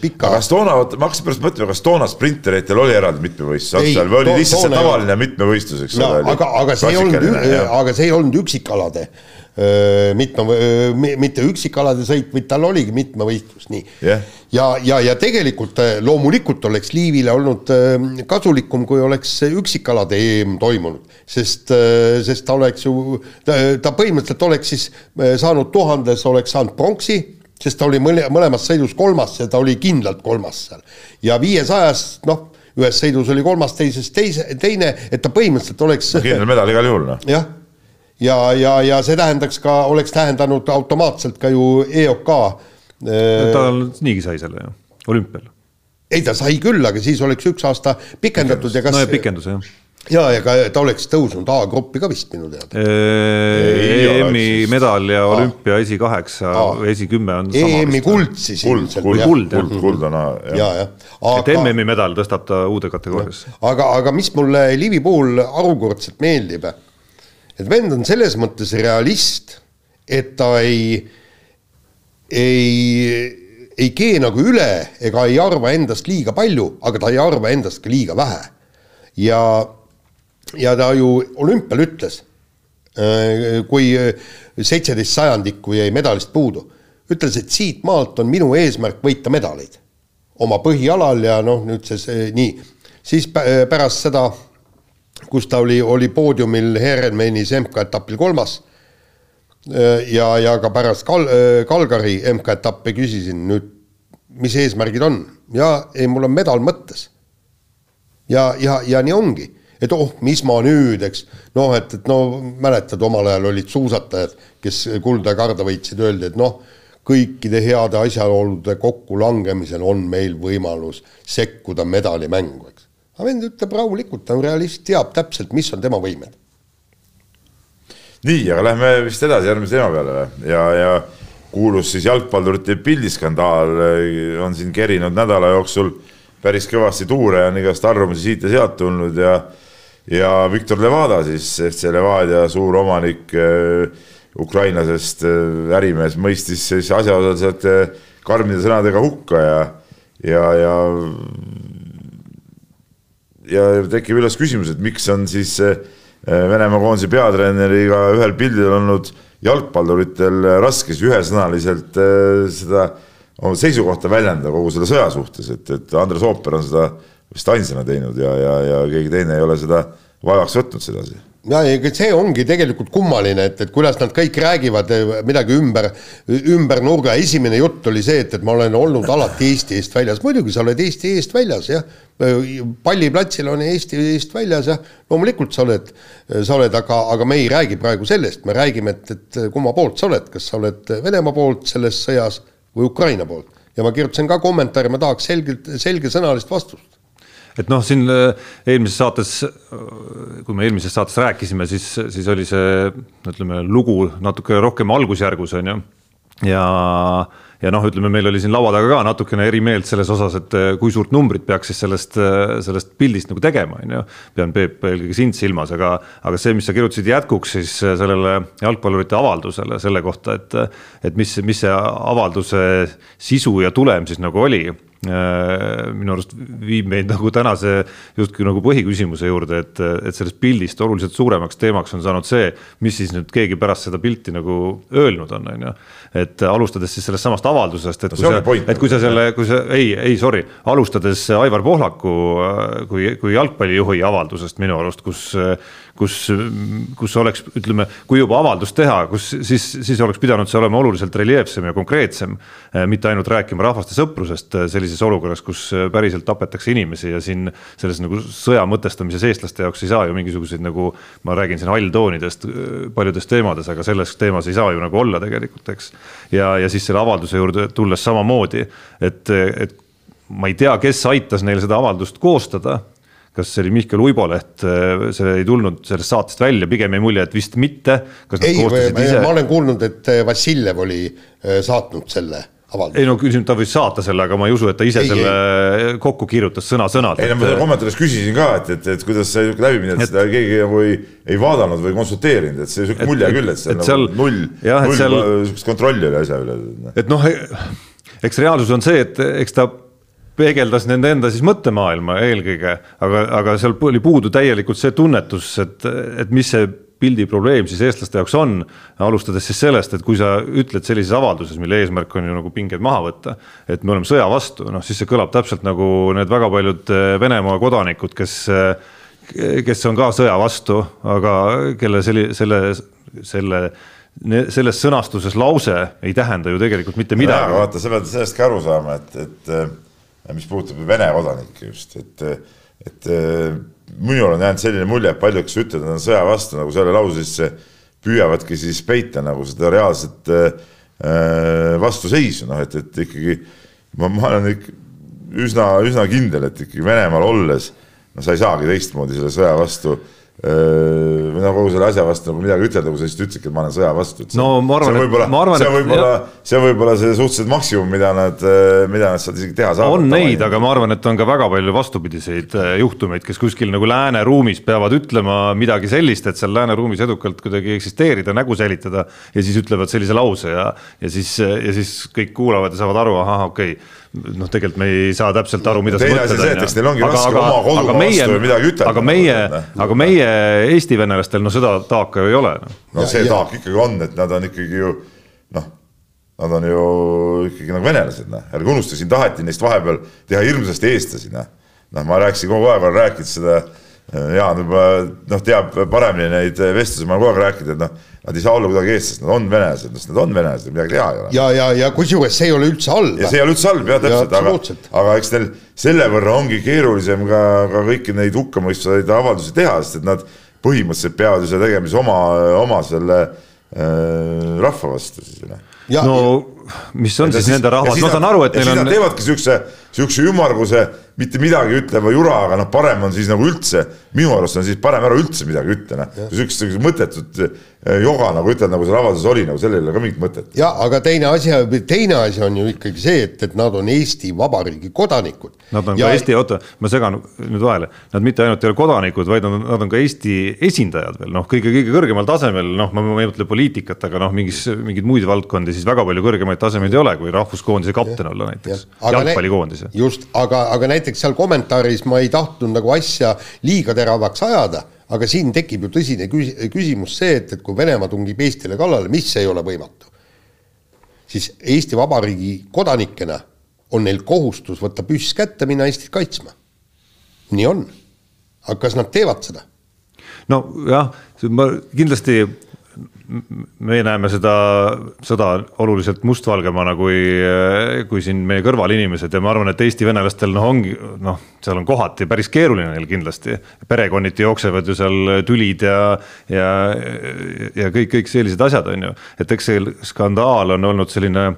pika. kas toona, ma hakkasin pärast mõtlema, kas toona sprinteritel oli eraldi mitmevõistlus otsa või oli lihtsalt see tavaline mitmevõistlus, eks ole aga, aga see ei olnud, aga see ei olnud üksikalade mitme, mitte üksikalade sõit, vaid tal oligi mitmevõistlus, nii yeah.. ja, ja, ja tegelikult loomulikult oleks Liivile olnud kasulikum, kui oleks üksikalade EM toimunud, sest, sest ta oleks ju, ta põhimõtteliselt oleks siis saanud tuhandes, oleks saanud pronksi, sest ta oli mõle, mõlemas sõidus kolmas ja ta oli kindlalt kolmas seal. ja viiesajas, noh ühes sõidus oli kolmas, teises teise, teine, et ta põhimõtteliselt oleks kindel medal igal juhul, noh. jah, ja, ja, ja see tähendaks ka, oleks tähendanud automaatselt ka ju EOK äh, ta niigi sai selle ju, olümpial. ei, ta sai küll, aga siis oleks üks aasta pikendatud ja kas no ja pikenduse, jah ja, ja ka ta oleks tõusnud A-gruppi ka vist minu teada. EM-i medal ja olümpia esikaheksa esikümme on EM-i kuld siis. kuld, kuld, kuld, kuld, kuld on A, jah. ja, jah. et MM-i medal tõstab ta uude kategooriasse. aga, aga mis mulle Liivi puhul harukordselt meeldib, et vend on selles mõttes realist, et ta ei, ei, ei kee nagu üle ega ei arva endast liiga palju, aga ta ei arva endast ka liiga vähe. ja ja ta ju olümpial ütles, äh, kui seitseteist sajandikku jäi medalist puudu, ütles, et siit maalt on minu eesmärk võita medaleid oma põhialal ja noh, nüüd see nii, siis pärast seda, kus ta oli, oli poodiumil Herrenmenis MK-etapil kolmas ja, ja ka pärast Kal-, Kalgari MK-etappe küsisin nüüd, mis eesmärgid on ja ei, mul on medal mõttes. ja, ja, ja nii ongi et oh, mis ma nüüd, eks, noh, et, et no mäletad, omal ajal olid suusatajad, kes kulda ja karda võitsid, öeldi, et noh, kõikide heade asjaolude kokkulangemisel on meil võimalus sekkuda medalimängu. Aga vend ütleb rahulikult, ta on realist, teab täpselt, mis on tema võimed. nii, aga lähme vist edasi järgmise teema peale ja, ja kuulus siis jalgpallurite pildiskandaal on siin kerinud nädala jooksul päris kõvasti tuure on igast arvamusi siit ja sealt tulnud ja ja Viktor Levada siis, FC Levadia suur omanik äh, ukrainlasest äh, ärimees mõistis siis asjaosalised karmide sõnadega hukka ja, ja, ja ja tekib üles küsimus, et miks on siis Venemaa koondise peatreeneriga ühel pildil olnud jalgpalluritel raske siis ühesõnaliselt seda seisukohta väljendada kogu selle sõja suhtes, et, et Andres Ooper on seda vist ainsana teinud ja, ja, ja keegi teine ei ole seda vaevaks võtnud sedasi ja ega see ongi tegelikult kummaline, et, et kuidas nad kõik räägivad eh, midagi ümber, ümber nurga, esimene jutt oli see, et, et ma olen olnud alati Eesti eest väljas, muidugi sa oled Eesti eest väljas, jah. palliplatsil on Eesti eest väljas, jah, loomulikult sa oled, sa oled, aga, aga me ei räägi praegu sellest, me räägime, et, et kumma poolt sa oled, kas sa oled Venemaa poolt selles sõjas või Ukraina poolt. ja ma kirjutasin ka kommentaari, ma tahaks selgelt, selgesõnalist vastust et noh, siin äh, eelmises saates, kui me eelmises saates rääkisime, siis, siis oli see, ütleme, lugu natuke rohkem algusjärgus, on ju. ja, ja noh, ütleme, meil oli siin laua taga ka natukene eri meelt selles osas, et äh, kui suurt numbrit peaks siis sellest, äh, sellest pildist nagu tegema, on ju. pean Peep eelkõige sind silmas, aga, aga see, mis sa kirjutasid jätkuks siis sellele jalgpallurite avaldusele selle kohta, et, et mis, mis see avalduse sisu ja tulem siis nagu oli Äh, minu arust viib meid nagu tänase justkui nagu põhiküsimuse juurde, et, et sellest pildist oluliselt suuremaks teemaks on saanud see, mis siis nüüd keegi pärast seda pilti nagu öelnud on, on ju. et alustades siis sellest samast avaldusest, et no, kui sa, et kui sa selle, kui sa ei, ei sorry, alustades Aivar Pohlaku kui, kui jalgpallijuhi avaldusest minu arust, kus kus, kus oleks, ütleme, kui juba avaldus teha, kus siis, siis oleks pidanud see olema oluliselt reljeefsem ja konkreetsem. Eh, mitte ainult rääkima rahvaste sõprusest eh, sellises olukorras, kus eh, päriselt tapetakse inimesi ja siin selles nagu sõja mõtestamises eestlaste jaoks ei saa ju mingisuguseid nagu. ma räägin siin halltoonidest paljudes teemades, aga selles teemas ei saa ju nagu olla tegelikult, eks. ja, ja siis selle avalduse juurde tulles samamoodi, et, et ma ei tea, kes aitas neil seda avaldust koostada kas see oli Mihkel Uiboleht, äh, see ei tulnud sellest saatest välja, pigem jäi mulje, et vist mitte. ei, ma olen kuulnud, et äh, Vassiljev oli äh, saatnud selle avalduse. ei no küsimus, ta võis saata selle, aga ma ei usu, et ta ise ei, selle ei. kokku kirjutas sõna-sõnalt. ei no ma kommentaaris küsisin ka, et, et, et kuidas see läbi mindi, et seda keegi nagu ei, ei vaadanud või konsulteerinud, et see sihuke mulje küll, et see on nagu null, null sihukest kontrolli oli asja üle. et noh, eks reaalsus on see, et eks ta peegeldas nende enda siis mõttemaailma eelkõige, aga, aga seal oli puudu täielikult see tunnetus, et, et mis see pildi probleem siis eestlaste jaoks on. alustades siis sellest, et kui sa ütled sellises avalduses, mille eesmärk on ju nagu pingeid maha võtta, et me oleme sõja vastu, noh siis see kõlab täpselt nagu need väga paljud eh, Venemaa kodanikud, kes, eh, kes on ka sõja vastu, aga kelle selli-, selle, selle selles sõnastuses lause ei tähenda ju tegelikult mitte midagi. vaata, sa pead sellest ka aru saama, et, et mis puudutab Vene kodanikke just, et et minul on jäänud selline mulje, et paljud, kes ütlevad, et nad on sõja vastu nagu selle lause sisse, püüavadki siis peita nagu seda reaalset äh, äh vastuseisu, noh et, et ikkagi ma, ma olen ikka üsna, üsna kindel, et ikkagi Venemaal olles no sa ei saagi teistmoodi selle sõja vastu äh, noh, kogu selle asja vastu nagu midagi ütelda, kui sa lihtsalt ütlesidki, et ma olen sõja vastu. no ma arvan, et ma arvan, et see võib-olla, see on võib-olla see suhteliselt maksimum, mida nad, mida nad sealt isegi teha saavad. on neid, aga ma arvan, et on ka väga palju vastupidiseid juhtumeid, kes kuskil nagu lääneruumis peavad ütlema midagi sellist, et seal lääneruumis edukalt kuidagi eksisteerida, nägu säilitada ja siis ütlevad sellise lause ja, ja siis, ja siis kõik kuulavad ja saavad aru, ahah, okei okay noh, tegelikult me ei saa täpselt aru, mida sa mõtled. teine asi see, et eks neil ongi aga, raske aga, oma kodumaa vastu midagi ütelda. aga meie, aga meie Eesti venelastel no seda taaka ju ei ole no.. no see ja, taak ikkagi on, et nad on ikkagi ju noh, nad on ju ikkagi nagu venelased, noh, ärge unustage, siin taheti neist vahepeal teha hirmsasti eestlasi, noh. noh, ma rääkisin kogu aeg, olen rääkinud seda, Jaan juba noh, teab paremini neid vestlusi, ma olen kogu aeg rääkinud, et noh Nad ei saa olla kuidagi eestlased, nad on venelased, sest nad on venelased, midagi teha ei ole. ja, ja, ja kusjuures see ei ole üldse halb. ja see ei ole üldse halb jah, täpselt, aga, aga eks neil selle võrra ongi keerulisem ka, ka kõiki neid hukkamõistvaid avaldusi teha, sest et nad põhimõtteliselt peavad ju seda tegema siis oma, oma selle äh, rahva vastu siis. Noh. no mis on ja siis, siis nende rahvas, ma saan aru, et neil on. Nad teevadki siukse, siukse ümmarguse mitte midagi ütleva jura, aga noh, parem on siis nagu üldse, minu arust on siis parem ära üldse midagi ütle, noh. siukest mõttetut eh, joga nagu ütled, nagu seal avalduses oli, nagu sellel ei ole ka mingit mõtet. ja aga teine asi, teine asi on ju ikkagi see, et, et nad on Eesti Vabariigi kodanikud. Nad on ja... ka Eesti, oota, ma segan nüüd vahele, nad mitte ainult ei ole kodanikud, vaid nad on, nad on ka Eesti esindajad veel noh, kõige, kõige kõrgemal tasemel, noh, ma ei mõtle poliitikat, aga noh, mingis, mingeid muid valdkondi siis väga palju kõrgemaid tasemeid ei ole, kui rahvuskoondise kapten olla näiteks, jalgpallikoondise. just, aga, aga näiteks seal kommentaaris ma ei tahtnud nagu asja liiga teravaks ajada, aga siin tekib ju tõsine küsimus see, et, et kui Venemaa tungib Eestile kallale, mis ei ole võimatu, siis Eesti Vabariigi kodanikena on neil kohustus võtta püss kätte, minna Eestit kaitsma. nii on. aga kas nad teevad seda? nojah, ma kindlasti me näeme seda sõda oluliselt mustvalgemana kui, kui siin meie kõrval inimesed ja ma arvan, et Eesti venelastel noh, ongi noh, seal on kohati päris keeruline neil kindlasti. perekonniti jooksevad ju seal tülid ja, ja, ja kõik, kõik sellised asjad on ju, et eks see skandaal on olnud selline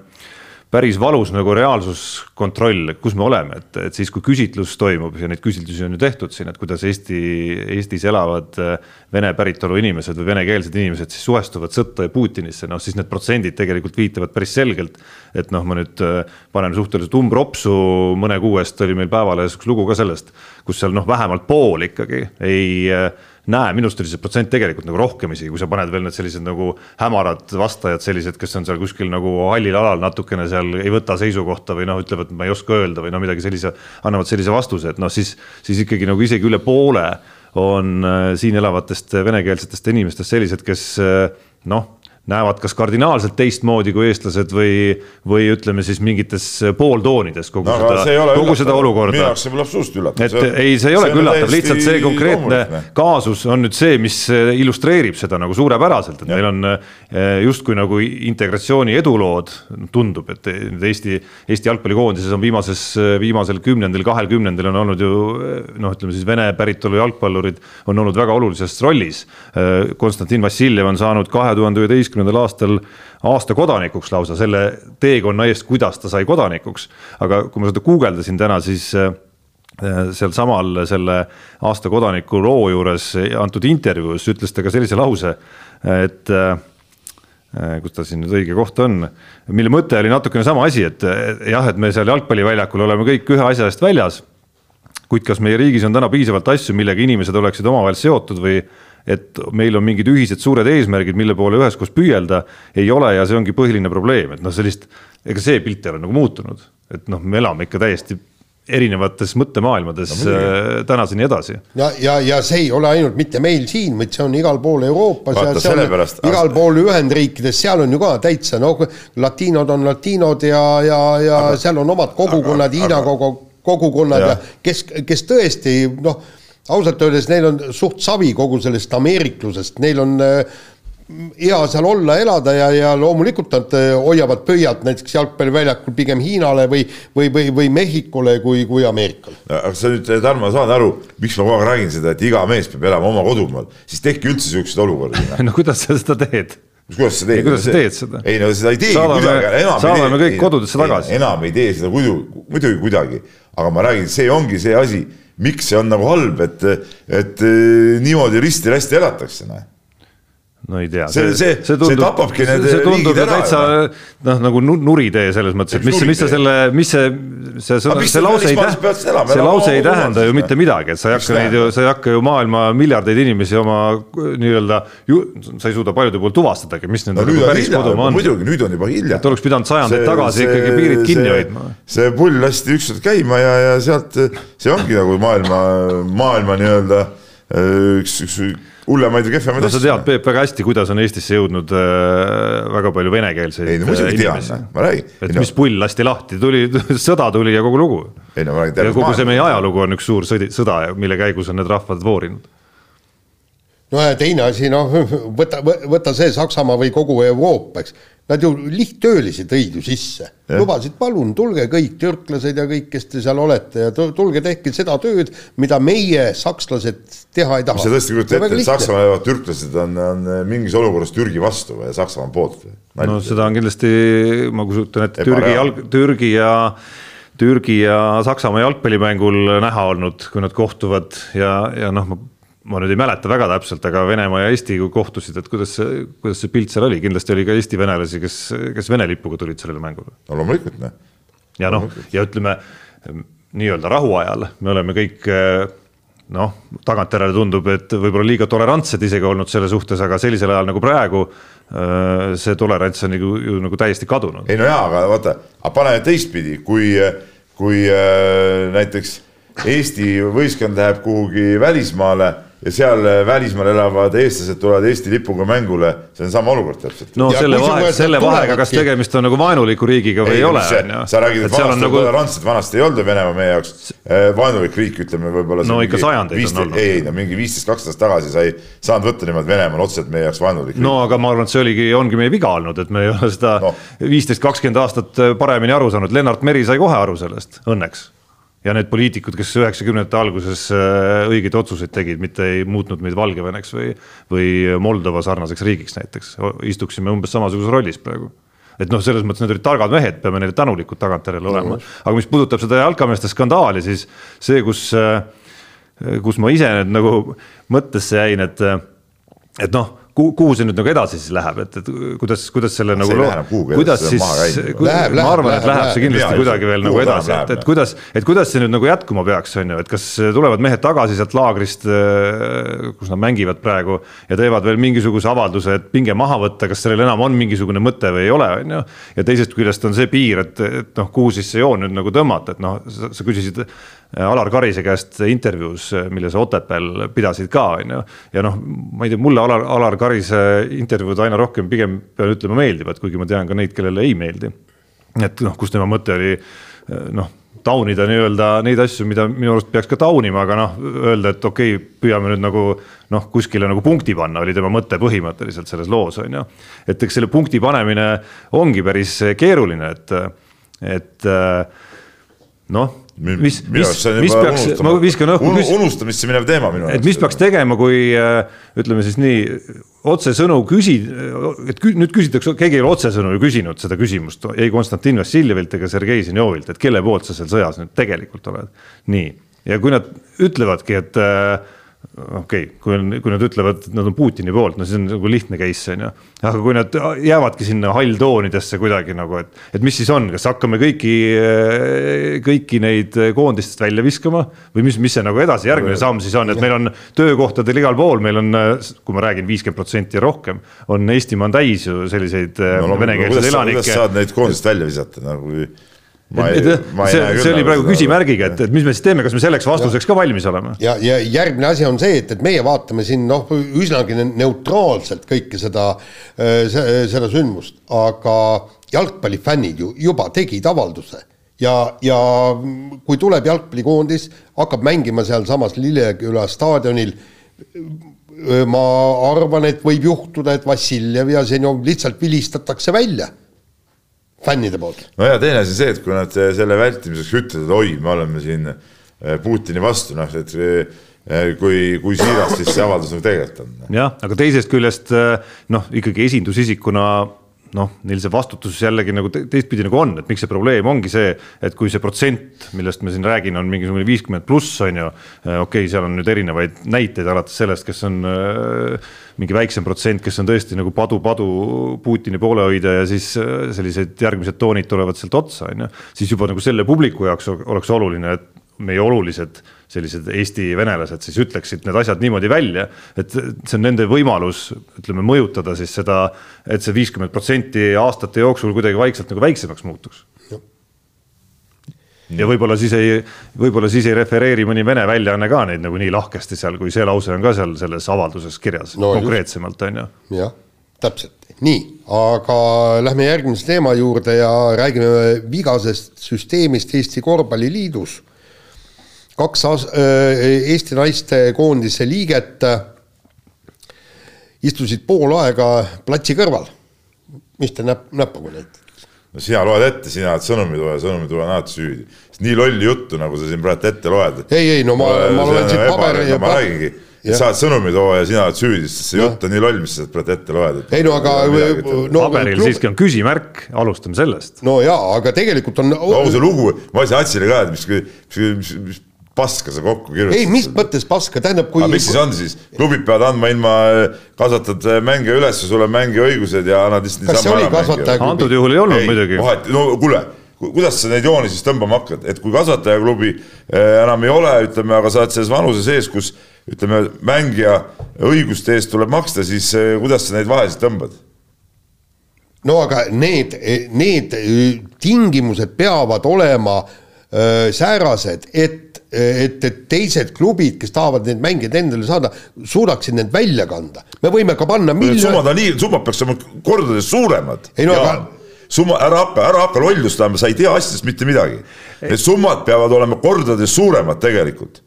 päris valus nagu reaalsuskontroll, kus me oleme, et, et siis, kui küsitlus toimub ja neid küsitlusi on ju tehtud siin, et kuidas Eesti, Eestis elavad äh, vene päritolu inimesed või venekeelsed inimesed siis suhestuvad sõtta ja Putinisse, noh siis need protsendid tegelikult viitavad päris selgelt. et noh, ma nüüd äh, panen suhteliselt umbropsu, mõne kuu eest oli meil Päevalehes üks lugu ka sellest, kus seal noh, vähemalt pool ikkagi ei äh, näe, minu arust oli see protsent tegelikult nagu rohkem isegi, kui sa paned veel need sellised nagu hämarad vastajad, sellised, kes on seal kuskil nagu hallil alal natukene seal ei võta seisukohta või noh, ütlevad, ma ei oska öelda või no midagi sellise, annavad sellise vastuse, et noh, siis, siis ikkagi nagu isegi üle poole on äh, siin elavatest venekeelsetest inimestest sellised, kes äh, noh näevad kas kardinaalselt teistmoodi kui eestlased või, või ütleme siis mingites pooltoonides kogu no, seda, kogu seda olukorda. minu jaoks see pole absoluutselt üllatav. et ei, see ei olegi üllatav, lihtsalt see konkreetne kaasus on nüüd see, mis illustreerib seda nagu suurepäraselt, et ja. meil on eh, justkui nagu integratsiooni edulood, tundub, et Eesti, Eesti jalgpallikoondises on viimases, viimasel kümnendil, kahel kümnendil on olnud ju noh, ütleme siis vene päritolu jalgpallurid on olnud väga olulises rollis. Eh, Konstantin Vassiljev on saanud kahe tuhande üheteistkümnendal üheteistkümnendal aastal aasta kodanikuks lausa selle teekonna eest, kuidas ta sai kodanikuks. aga kui ma seda guugeldasin täna, siis äh, sealsamal selle aasta kodaniku loo juures antud intervjuus ütles ta ka sellise lause, et äh, kus ta siin nüüd õige koht on, mille mõte oli natukene sama asi, et jah, et me seal jalgpalliväljakul oleme kõik ühe asja eest väljas. kuid kas meie riigis on täna piisavalt asju, millega inimesed oleksid omavahel seotud või et meil on mingid ühised suured eesmärgid, mille poole üheskoos püüelda, ei ole ja see ongi põhiline probleem, et noh, sellist, ega see pilt ei ole nagu muutunud, et noh, me elame ikka täiesti erinevates mõttemaailmades no, äh, tänaseni edasi. ja, ja, ja see ei ole ainult mitte meil siin, vaid see on igal pool Euroopas Vaata, ja seal pärast, igal pool Ühendriikides, seal on ju ka täitsa, no latiinod on latiinod ja, ja, ja aga, seal on omad kogukonnad, Hiina kogukonnad ja, ja kes, kes tõesti noh ausalt öeldes neil on suht savi kogu sellest ameeriklusest, neil on äh, hea seal olla, elada ja, ja loomulikult nad äh, hoiavad pöialt näiteks jalgpalliväljakul pigem Hiinale või, või, või, või Mehhikule kui, kui Ameerikale. aga sa nüüd, Tarmo, saad aru, miks ma kogu aeg räägin seda, et iga mees peab elama oma kodumaal, siis tehke üldse siukseid olukordi. no kuidas sa seda teed? kuidas sa teed? kuidas sa teed seda? ei no seda ei teegi kuidagi, enam saadame ei tee. kõik kodudesse tagasi. enam ei tee seda muidu, muidugi kuidagi, aga ma räägin, see ongi see asi, miks see on nagu halb, et, et eh, niimoodi risti-rästi elatakse, noh no ei tea. see, see, see, see tapabki need see tundub ära. täitsa noh, nagu nu- nuritee selles mõttes, et mis, mis sa selle, mis see, see, mis see lause ei tähenda, see lause ei tähenda ju mitte midagi, et sa ei hakka neid ju, sa ei hakka ju maailma miljardeid inimesi oma nii-öelda, sa ei suuda paljude puhul tuvastadagi, mis nende no päris kodumaa on. muidugi nüüd on juba hilja. et oleks pidanud sajandeid tagasi ikkagi piirid kinni hoidma. see pull lasti ükskord käima ja, ja sealt see ongi nagu maailma, maailma nii-öelda äh, üks, üks hullemaid või kehvemaid no sa tead, Peep, väga hästi, kuidas on Eestisse jõudnud äh, väga palju venekeelseid ei no muidugi äh, tean inimesi., ma räägin. et mis pull lasti lahti, tuli, sõda tuli ja kogu lugu. ei no ma räägin ja kogu see meie ajalugu on üks suur sõdi, sõda, mille käigus on need rahvad voorinud. no ja teine asi, noh, võta, võta see Saksamaa või kogu Euroopa, eks. Nad ju lihttöölisi tõid ju sisse, lubasid, palun tulge kõik türklased ja kõik, kes te seal olete ja tu- tulge tehke seda tööd, mida meie, sakslased, teha ei taha. sa tõesti kujutad ette, et Saksamaa ja türklased on, on mingis olukorras Türgi vastu või? Saksamaa poolt? no seda on kindlasti, ma kujutan ette, Türgi jalg, Türgi ja Türgi ja Saksamaa jalgpallimängul näha olnud, kui nad kohtuvad ja, ja noh, ma nüüd ei mäleta väga täpselt, aga Venemaa ja Eesti kohtusid, et kuidas see, kuidas see pilt seal oli, kindlasti oli ka Eesti venelasi, kes, kes Vene lipuga tulid sellele mängule. no loomulikult noh, ja noh, ja ütleme nii-öelda rahuajal me oleme kõik noh, tagantjärele tundub, et võib-olla liiga tolerantsed isegi olnud selle suhtes, aga sellisel ajal nagu praegu see tolerants on nagu, ju nagu täiesti kadunud. ei no jaa, aga vaata, aga pane teistpidi, kui, kui äh, näiteks Eesti võistkond läheb kuhugi välismaale ja seal välismaal elavad eestlased tulevad Eesti lipuga mängule, see on sama olukord täpselt. no Ja selle vahe, selle vahega, kas tegemist on nagu vaenuliku riigiga või ei, ei ole, on ju. sa räägid, et vanasti on nagu... tolerantset, vanasti ei olnud ju Venemaa meie jaoks eh, vaenulik riik, ütleme võib-olla. No ikka sajandeid on olnud. ei no mingi viisteist, kaksteist aastat tagasi sa ei saanud võtta niimoodi Venemaa on otseselt meie jaoks vaenulik no aga ma arvan, et see oligi, ongi meie viga olnud, et me ei ole seda No. viisteist, kakskümmend aastat paremini aru saanud, Lennart Meri sai kohe aru sellest, õnneks. Ja need poliitikud, kes üheksakümnendate alguses äh, õigeid otsuseid tegid, mitte ei muutnud meid Valgeveneks või, või Moldova sarnaseks riigiks näiteks, istuksime umbes samasuguses rollis praegu. Et noh, selles mõttes need olid targad mehed, peame neile tänulikud tagantjärele olema, aga mis puudutab seda jalkameeste skandaali, siis see, kus, kus ma ise nüüd nagu mõttesse jäin, et, et noh, kuhu see nüüd nagu edasi siis läheb, et, et kuidas, kuidas selle nagu enam kuhugi kuidas see siis Läheb, ma läheb, arvan, et läheb, läheb läheb. see kindlasti ei kuidagi veel kuhu nagu edasi, läheb, et, et kuidas, et kuidas see nüüd nagu jätkuma peaks, on ju, et kas tulevad mehed tagasi sealt laagrist, kus nad mängivad praegu ja teevad veel mingisuguse avalduse, et pinge maha võtta, kas sellel enam on mingisugune mõte või ei ole, on ju. ja teisest küljest on see piir, et, et noh, kuhu siis see joon nüüd nagu tõmmata, et noh, sa küsisid Alar Karise käest intervjuus, mille sa Otepääl pidasid ka, on ju. ja noh, ma ei tea, mulle Alar, Alar Karise intervjuud aina rohkem pigem pean ütlema meeldivad, kuigi ma tean ka neid, kellele ei meeldi. et noh, kus tema mõte oli noh, taunida nii-öelda neid asju, mida minu arust peaks ka taunima, aga noh, öelda, et okei okay,, püüame nüüd nagu noh, kuskile nagu punkti panna, oli tema mõte põhimõtteliselt selles loos on ju. et eks selle punkti panemine ongi päris keeruline, et, et noh mis, mis, mis peaks, ma viskan õhku küs.... unustamisse minev teema minu et mis peaks tegema, kui ütleme siis nii otsesõnu küsi-, et kü, nüüd küsitakse, keegi ei ole otsesõnu ju küsinud seda küsimust ei Konstantin Vassiljevilt ega Sergei Zinjovilt, et kelle poolt sa seal sõjas nüüd tegelikult oled. nii, ja kui nad ütlevadki, et äh, okei okay,, kui on, kui nad ütlevad, et nad on Putini poolt, no see on nagu lihtne case on ju. aga kui nad jäävadki sinna halltoonidesse kuidagi nagu, et, et mis siis on, kas hakkame kõiki, kõiki neid koondistest välja viskama või mis, mis see nagu edasi järgmine samm siis on, et meil on töökohtadel igal pool, meil on, kui ma räägin viiskümmend protsenti ja rohkem, on Eestimaa on täis ju selliseid no, venekeelseid elanikke. kuidas saad neid koondist välja visata nagu Ma ei, et, ma see, see oli praegu küsimärgiga, et, et mis me siis teeme, kas me selleks vastuseks ja. ka valmis oleme? ja, ja järgmine asi on see, et, et meie vaatame siin noh, üsnagi neutraalselt kõike seda, seda sündmust, aga jalgpallifännid ju juba tegid avalduse ja, ja kui tuleb jalgpallikoondis, hakkab mängima sealsamas Lilleküla staadionil ma arvan, et võib juhtuda, et Vassiljev ja Zenov lihtsalt vilistatakse välja fännide poolt. no ja teine asi see, et kui nad selle vältimiseks ütlevad, et oi, me oleme siin eh, Putini vastu, noh, et eh, kui, kui siiras siis see avaldus nagu tegelikult on. jah, aga teisest küljest noh, ikkagi esindusisikuna noh, neil see vastutus jällegi nagu teistpidi nagu on, et miks see probleem ongi see, et kui see protsent, millest ma siin räägin, on mingisugune viiskümmend pluss, on ju. okei okay,, seal on nüüd erinevaid näiteid alates sellest, kes on äh, mingi väiksem protsent, kes on tõesti nagu padu-padu Putini poolehoidja ja siis äh, sellised järgmised toonid tulevad sealt otsa, on ju. siis juba nagu selle publiku jaoks oleks oluline, et meie olulised sellised Eesti venelased siis ütleksid need asjad niimoodi välja, et see on nende võimalus, ütleme, mõjutada siis seda, et see viiskümmend protsenti aastate jooksul kuidagi vaikselt nagu väiksemaks muutuks. ja võib-olla siis ei, võib-olla siis ei refereeri mõni Vene väljaanne ka neid nagu nii lahkesti seal, kui see lause on ka seal selles avalduses kirjas no, konkreetsemalt, on ju. jah, täpselt, nii, aga lähme järgmise teema juurde ja räägime vigasest süsteemist Eesti Korvpalliliidus kaks äh, Eesti naiste koondise liiget äh, istusid pool aega platsi kõrval. mis te näp-, näpuga näitate? no sina loed ette, sina oled sõnumitooja, sõnumitooja on alati süüdi. nii lolli juttu, nagu sa siin praegu ette loed. ei, ei no ma, ma loen siit paberi. ma räägingi, et sa oled sõnumitooja ja sina oled süüdi, sest see jutt on nii loll, mis sa praegu ette loed. ei no aga no, paberil klub... siiski on küsimärk, alustame sellest. no jaa, aga tegelikult on no see lugu, ma ütlesin Atsile ka, et mis, mis, mis, mis paska sa kokku kirjutasid. ei, mis mõttes paska, tähendab kui. aga mis siis on siis, klubid peavad andma ilma, kasvatad mängija üles sulle mängija õigused ja annad lihtsalt niisama. kas see oli kasvataja? antud juhul ei olnud ei, muidugi. kohati, no kuule, kuidas sa neid jooni siis tõmbama hakkad, et kui kasvatajaklubi eh, enam ei ole, ütleme, aga sa oled selles vanuse sees, kus ütleme, mängija õiguste eest tuleb maksta, siis kuidas sa neid vahesid tõmbad? no aga need, need tingimused peavad olema öö, säärased, et et, et teised klubid, kes tahavad neid mängijaid endale saada, suudaksid need välja kanda. me võime ka panna miljon... summad on nii, summad peaks olema kordades suuremad. ei no aga summa, ära hakka, ära hakka lollust ajama, sa ei tea asjadest mitte midagi. Need summad peavad olema kordades suuremad tegelikult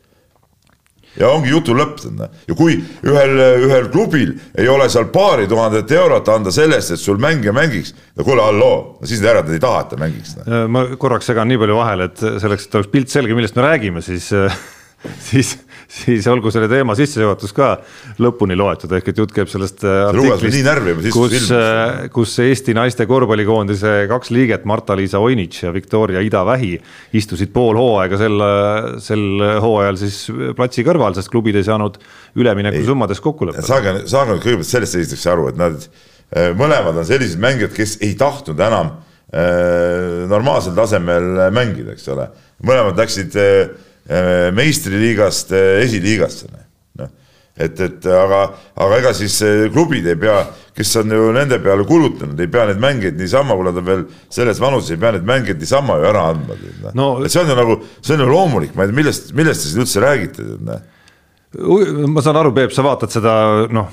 ja ongi jutu lõpp, ja kui ühel, ühel klubil ei ole seal paari tuhandet eurot anda sellest, et sul mängija mängiks, no kuule, halloo, no siis järelikult ei taha, et ta mängiks. ma korraks segan nii palju vahele, et selleks, et oleks pilt selge, millest me räägime, siis siis, siis olgu selle teema sissejuhatus ka lõpuni loetud, ehk et jutt käib sellest äh, artiklist, kus, äh, kus Eesti naiste korvpallikoondise kaks liiget, Marta-Liisa Oinitš ja Viktoria Ida-Vähi istusid pool hooaega sel, sel hooajal siis platsi kõrval, sest klubid ei saanud üleminekusummades kokkuleppele. saage, saage nüüd kõigepealt sellest esiteks aru, et nad äh, mõlemad on sellised mängijad, kes ei tahtnud enam äh, normaalsel tasemel mängida, eks ole. mõlemad läksid äh, Äh, meistriliigast äh, esiliigasse, noh. et, et aga, aga ega siis äh, klubid ei pea, kes on ju nende peale kulutanud, ei pea neid mängijaid niisama, kui nad on veel selles vanuses, ei pea neid mängijaid niisama ju ära andma. Noh. No, et see on ju nagu, see on ju loomulik, ma ei tea, millest, millest te siin üldse räägite, noh. ma saan aru, Peep, sa vaatad seda, noh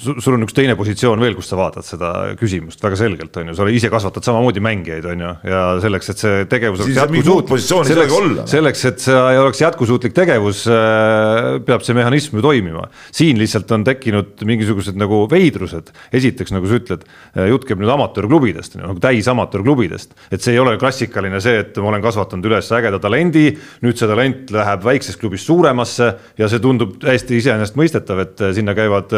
sul on üks teine positsioon veel, kus sa vaatad seda küsimust väga selgelt, on ju, sa ise kasvatad samamoodi mängijaid, on ju, ja selleks, et see tegevus oleks jätkusuutlik, selleks, selleks, et see oleks jätkusuutlik tegevus, äh, peab see mehhanism ju toimima. siin lihtsalt on tekkinud mingisugused nagu veidrused, esiteks nagu sa ütled, äh, jutt käib nüüd amatöörklubidest, nagu täis amatöörklubidest, et see ei ole klassikaline see, et ma olen kasvatanud üles ägeda talendi, nüüd see talent läheb väiksest klubist suuremasse ja see tundub täiesti iseenesestmõistetav, et äh, sinna käivad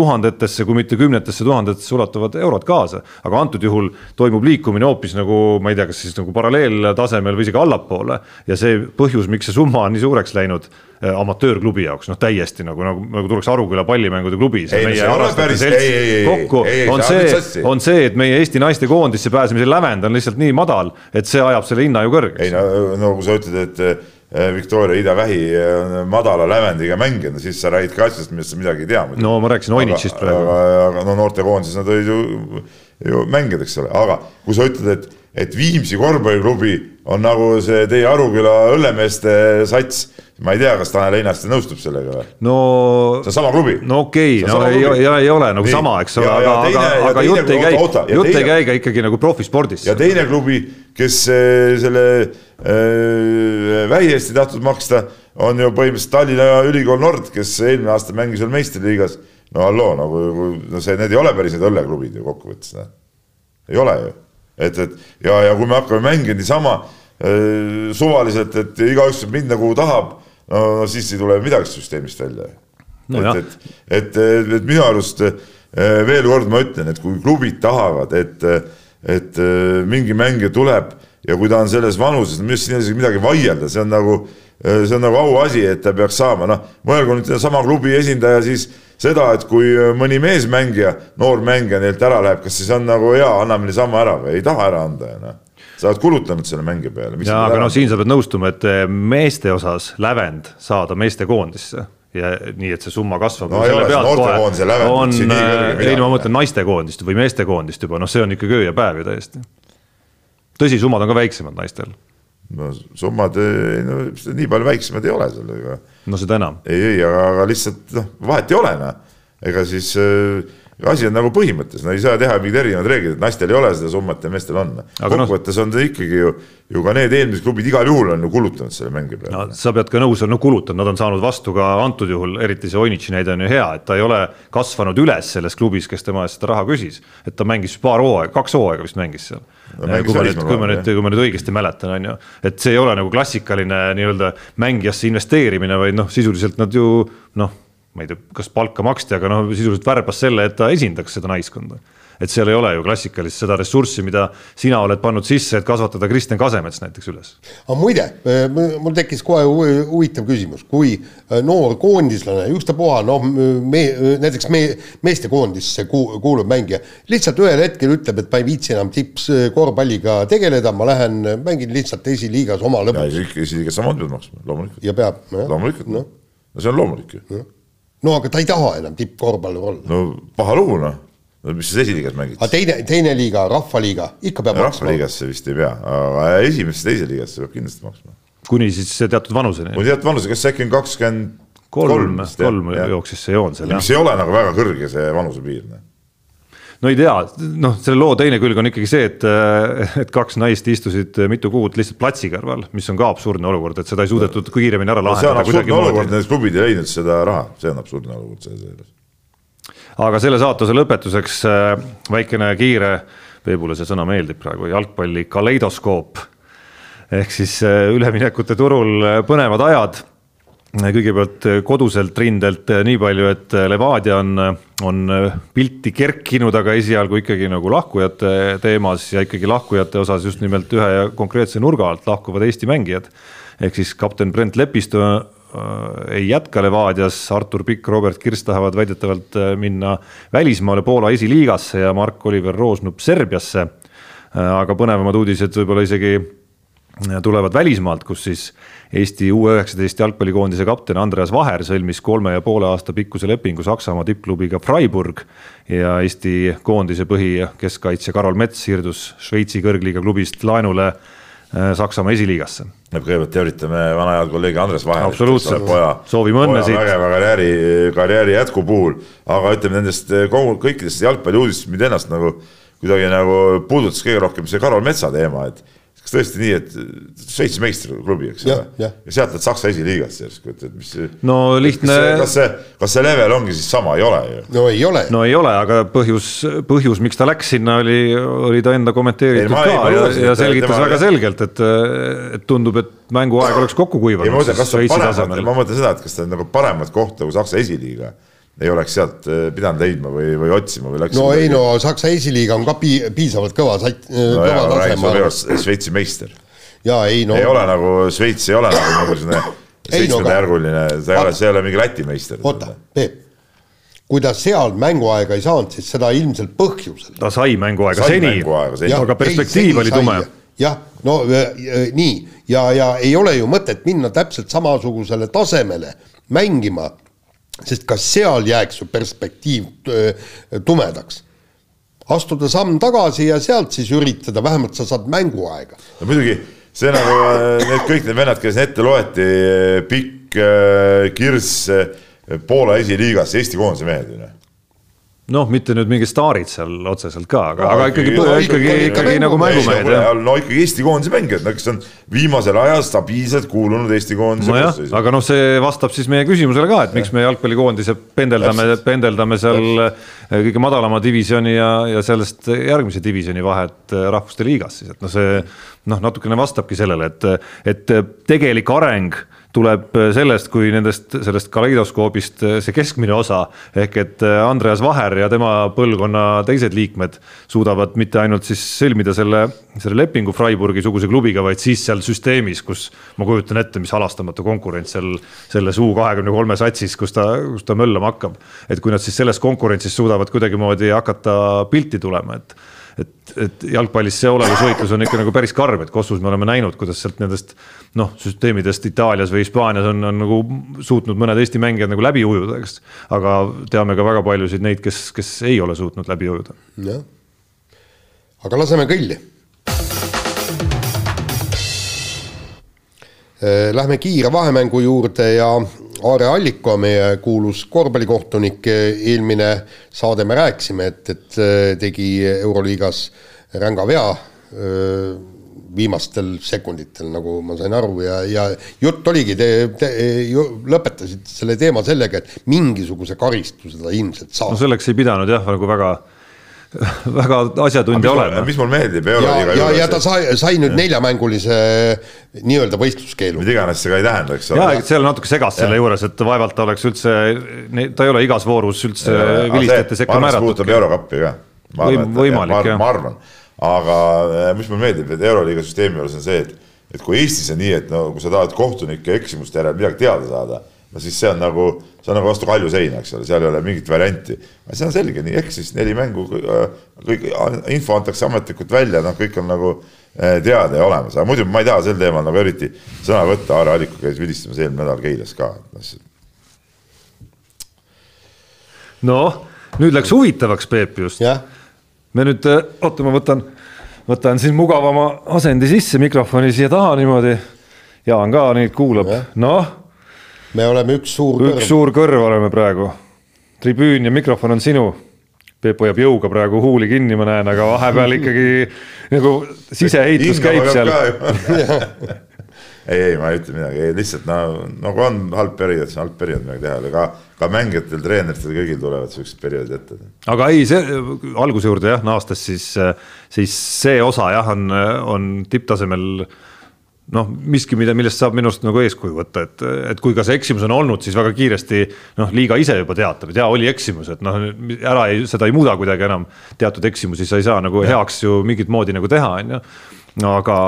tuhandetesse, kui mitte kümnetesse tuhandetesse ulatuvad eurod kaasa. aga antud juhul toimub liikumine hoopis nagu ma ei tea, kas siis nagu paralleeltasemel või isegi allapoole ja see põhjus, miks see summa on nii suureks läinud äh, amatöörklubi jaoks, noh täiesti nagu, nagu, nagu tuleks Aruküla pallimängude klubi. kokku on see, on see, et meie Eesti naiste koondisse pääsemise lävend on lihtsalt nii madal, et see ajab selle hinna ju kõrgeks. ei no, no kui sa ütled, et Eh, Victoria Ida-Vähi eh, madala lävendiga mängija, siis sa räägid ka asjast, millest sa midagi ei tea. no ma rääkisin Oinitšist praegu. aga, aga no noortekoondises nad olid ju, ju mängijad, eks ole, aga kui sa ütled, et, et Viimsi korvpalliklubi on nagu see teie Aruküla õllemeeste sats ma ei tea, kas Tanel Einarste nõustub sellega või? no see on sama klubi. no okei okay,, no ei, ei, ei ole nagu Nii. sama, eks ole, aga, aga, aga jutt ei käi, jutt ei käi ka ikkagi nagu profispordist. ja teine klubi, kes äh, selle äh, vähi eest ei tahtnud maksta on ju põhimõtteliselt Tallinna Ülikool Nord, kes eelmine aasta mängis veel meistriliigas. no halloo, nagu no see, need ei ole päris need õlleklubid ju kokkuvõttes, noh. ei ole ju, et, et ja, ja kui me hakkame mängima niisama äh, suvaliselt, et igaüks võib minna kuhu tahab, no, no siis ei tule midagi süsteemist välja no. et, et, et, et, minu arust äh, veel kord ma ütlen, et kui klubid tahavad, et, et äh, mingi mängija tuleb ja kui ta on selles vanuses, minu arust siin ei ole isegi midagi vaielda, see on nagu Äh, see on nagu auasi, et ta peaks saama, noh, mõelgu nüüd sama klubi esindaja siis seda, et kui äh, mõni meesmängija, noor mängija neilt ära läheb, kas siis on nagu hea, anname niisama ära või ei taha ära anda ja noh sa oled kulutanud selle mängija peale. jaa, aga no siin sa pead nõustuma, et äh, meeste osas lävend saada meestekoondisse ja nii, et see summa kasvab no,. on, ei no ma mõtlen naistekoondist või meestekoondist juba, noh, see on ikkagi öö ja päev ju täiesti. tõsi, summad on ka väiksemad naistel no summad, no nii palju väiksemad ei ole sellega. no seda enam. ei, ei, aga, aga lihtsalt noh, vahet ei ole noh, ega siis äh, asi on nagu põhimõttes, no ei saa teha mingid erinevad reeglid, et naistel ei ole seda summat ja meestel on. kokkuvõttes no, on ta ikkagi ju, ju ka need eelmised klubid igal juhul on ju kulutanud selle mängija peale no,. sa pead ka nõus olema, no kulutanud, nad on saanud vastu ka antud juhul, eriti see Oinitši näide on ju hea, et ta ei ole kasvanud üles selles klubis, kes tema eest seda raha küsis. et ta mängis paar hooaega, kaks hooaega vist mängis seal. Kui ma nüüd, kui ma nüüd, kui ma nüüd õigesti mäletan, on ju, et see ei ole nagu klassikaline nii-öelda mängijasse investeerimine, vaid noh, sisuliselt nad ju noh ma ei tea, kas palka maksti, aga noh, sisuliselt värbas selle, et ta esindaks seda naiskonda. Et seal ei ole ju klassikalist seda ressurssi, mida sina oled pannud sisse, et kasvatada Kristjan Kasemets näiteks üles. aga muide, mul tekkis kohe huvitav küsimus, kui äh, noor koondislane, ükstapuha, noh, me näiteks me meestekoondisse kuuluv mängija lihtsalt ühel hetkel ütleb, et ma ei viitsi enam tippkorvpalliga tegeleda, ma lähen mängin lihtsalt esiliigas oma lõbus. esiliigas samamoodi pead maksma, loomulikult. ja peab. loomulikult no., no see on loomulik ju no aga ta ei taha enam tippkorvpallur olla. no paha lugu noh, no mis sa esiliigas mängid? aga teine, teine liiga, rahvaliiga, ikka peab maksma. rahvaliigasse vist ei pea, aga esimesse, teise liigasse peab kindlasti maksma. kuni siis teatud vanuseni? kuni teatud vanuseni, kas äkki on kakskümmend kolm, kolm jooksis see joon seal. mis ei ole nagu väga kõrge see vanusepiir noh no ei tea, noh, selle loo teine külg on ikkagi see, et, et kaks naist istusid mitu kuud lihtsalt platsi kõrval, mis on ka absurdne olukord, et seda ei suudetud kiiremini ära lahendada. see on absurdne olukord, need klubid ei leidnud seda raha, see on absurdne olukord selles juures. Aga selle saatuse lõpetuseks äh, väikene kiire, Peebule see sõna meeldib praegu, jalgpalli kaleidoskoop ehk siis äh, üleminekute turul äh, põnevad ajad kõigepealt koduselt rindelt nii palju, et Levadia on, on pilti kerkinud, aga esialgu ikkagi nagu lahkujate teemas ja ikkagi lahkujate osas just nimelt ühe konkreetse nurga alt lahkuvad Eesti mängijad. ehk siis kapten Brent Lepistu äh, ei jätka Levadias, Artur Pikk, Robert Kirss tahavad väidetavalt minna välismaale Poola esiliigasse ja Mark-Oliver Roosnup Serbiasse äh,. aga põnevamad uudised võib-olla isegi tulevad välismaalt, kus siis Eesti U19 jalgpallikoondise kapten Andreas Vaher sõlmis kolme ja poole aasta pikkuse lepingu Saksamaa tippklubiga Freiburg ja Eesti koondise põhikeskkaitsja Karol Mets siirdus Šveitsi kõrgliiga klubist laenule äh, Saksamaa esiliigasse. kõigepealt tervitame vana head kolleegi Andres Vaherit. absoluutselt, soovime õnne siit. vägeva karjääri, karjääri jätku puhul, aga ütleme nendest kogu, kõikidest jalgpalliuudistest, mind ennast nagu kuidagi nagu puudutas kõige rohkem see Karol Metsa teema, et kas tõesti nii, et Šveitsi meistriklubi, eks ole, ja, ja sealt lähed Saksa esiliigasse järsku, et, et mis. no lihtne. kas see, kas see level ongi siis sama, ei ole ju? no ei ole. no ei ole, aga põhjus, põhjus, miks ta läks sinna, oli, oli ta enda kommenteeritud ei, ka ei, ja, ja selgitas tema... väga selgelt, et, et tundub, et mänguaeg oleks kokku kuivanud. ma mõtlen seda, et kas ta on nagu paremat kohta kui Saksa esiliiga ei oleks sealt äh, pidanud leidma või, või otsima või läks. no ei no Saksa esiliiga on ka pi-, piisavalt kõva sat-. no ma räägin sulle veel Šveitsi meister. jaa, ei no. ei ole nagu, Šveits ei ole nagu, selline seitsmendajärguline, ta ei ole, see ei ole mingi Läti meister. oota, Peep, kui ta seal mänguaega ei saanud, siis seda ilmselt põhjusel. ta sai mänguaega sai seni, seni., aga perspektiiv oli tume jah, no nii ja, ja ei ole ju mõtet minna täpselt samasugusele tasemele mängima sest ka seal jääks ju perspektiiv tumedaks. astuda samm tagasi ja sealt siis üritada, vähemalt sa saad mänguaega. no muidugi, see nagu äh, need kõik need vennad, kes ette loeti, Pikk, äh, Kirss, äh, Poola esiliigas, Eesti koondise mehed ju noh. Noh, mitte nüüd mingid staarid seal otseselt ka, aga, No, aga ikkagi, ikkagi- ikkagi, nagu mängumehed jah. no ikkagi Eesti koondise mängijad, no kes on viimasel ajal stabiilselt kuulunud Eesti koondise nojah, koosseisu. aga noh, see vastab siis meie küsimusele ka, et miks me jalgpallikoondise pendeldame, pendeldame seal äh, kõige madalama divisjoni ja, ja sellest järgmise divisjoni vahet äh, rahvuste liigas siis, et noh, see noh, natukene vastabki sellele, et, et tegelik areng tuleb sellest, kui nendest, sellest kaleidoskoobist see keskmine osa ehk et Andreas Vaher ja tema põlvkonna teised liikmed suudavad mitte ainult siis sõlmida selle, selle lepingu Freiburgi suguse klubiga, vaid siis seal süsteemis, kus ma kujutan ette, mis halastamatu konkurents seal selles U kahekümne kolme satsis, kus ta, kus ta möllama hakkab. et kui nad siis selles konkurentsis suudavad kuidagimoodi hakata pilti tulema, et et, et jalgpallis see olevusvõitlus on ikka nagu päris karm, et Kossus me oleme näinud, kuidas sealt nendest noh, süsteemidest Itaalias või Hispaanias on, on nagu suutnud mõned Eesti mängijad nagu läbi ujuda, eks. aga teame ka väga paljusid neid, kes, kes ei ole suutnud läbi ujuda. jah. aga laseme kõlli. Lähme kiire vahemängu juurde ja Aare Alliko, meie kuulus korvpallikohtunik, eelmine saade me rääkisime, et, et tegi Euroliigas ränga vea öö, viimastel sekunditel, nagu ma sain aru ja, ja jutt oligi, te, te ju lõpetasite selle teema sellega, et mingisuguse karistuse ta ilmselt saab. No selleks ei pidanud jah, nagu väga, väga asjatundja olema. mis mul meeldib ja, Euroliiga ja, ja juures, ta sai, sai nüüd neljamängulise nii-öelda võistluskeelu. mida iganes see ka ei tähenda, eks ja ole. seal on natuke segast selle juures, et vaevalt ta oleks üldse, ta ei ole igas voorus üldse vilistajate sekka määratud. puudutab Eurokappi ka. Võim- võimalik, jah. ma arvan, aga äh, mis mulle meeldib, et Euroliiga süsteemi juures on see, et, et kui Eestis on nii, et no kui sa tahad kohtunike eksimuste järel midagi teada saada, no siis see on nagu, see on nagu vastu kalju seina, eks ole, seal ei ole mingit varianti. see on selge, nii eksis neli mängu, kõik info antakse ametlikult välja, noh, kõik on nagu äh, teada ja olemas, aga muidu ma ei taha sel teemal nagu eriti sõna võtta, Aare Alliku käis vilistamas eelmine nädal Keilas ka. noh, nüüd läks huvitavaks, Peep just. me nüüd, oota, ma võtan, võtan siin mugavama asendi sisse mikrofoni siia taha niimoodi. Jaan ka neid kuulab, noh, me oleme üks suur üks suur kõrv oleme praegu. tribüün ja mikrofon on sinu. Peep hoiab jõuga praegu huuli kinni, ma näen, aga vahepeal ikkagi nagu siseheitlus käib seal. ei, ei, ma ei ütle midagi, ei lihtsalt no nagu on halb periood, siis on halb periood, midagi teha ei ole, ka, ka mängijatel, treeneritel, kõigil tulevad siuksed perioodid ette. aga ei, see alguse juurde jah, naastes siis, siis see osa jah, on, on tipptasemel noh, miski, mida, millest saab minu arust nagu eeskuju võtta, et, et kui ka see eksimus on olnud, siis väga kiiresti noh, liiga ise juba teatab, et jaa, oli eksimus, et noh, ära ei, seda ei muuda kuidagi enam. teatud eksimusi sa ei saa nagu heaks ju mingit moodi nagu teha, on ju. aga,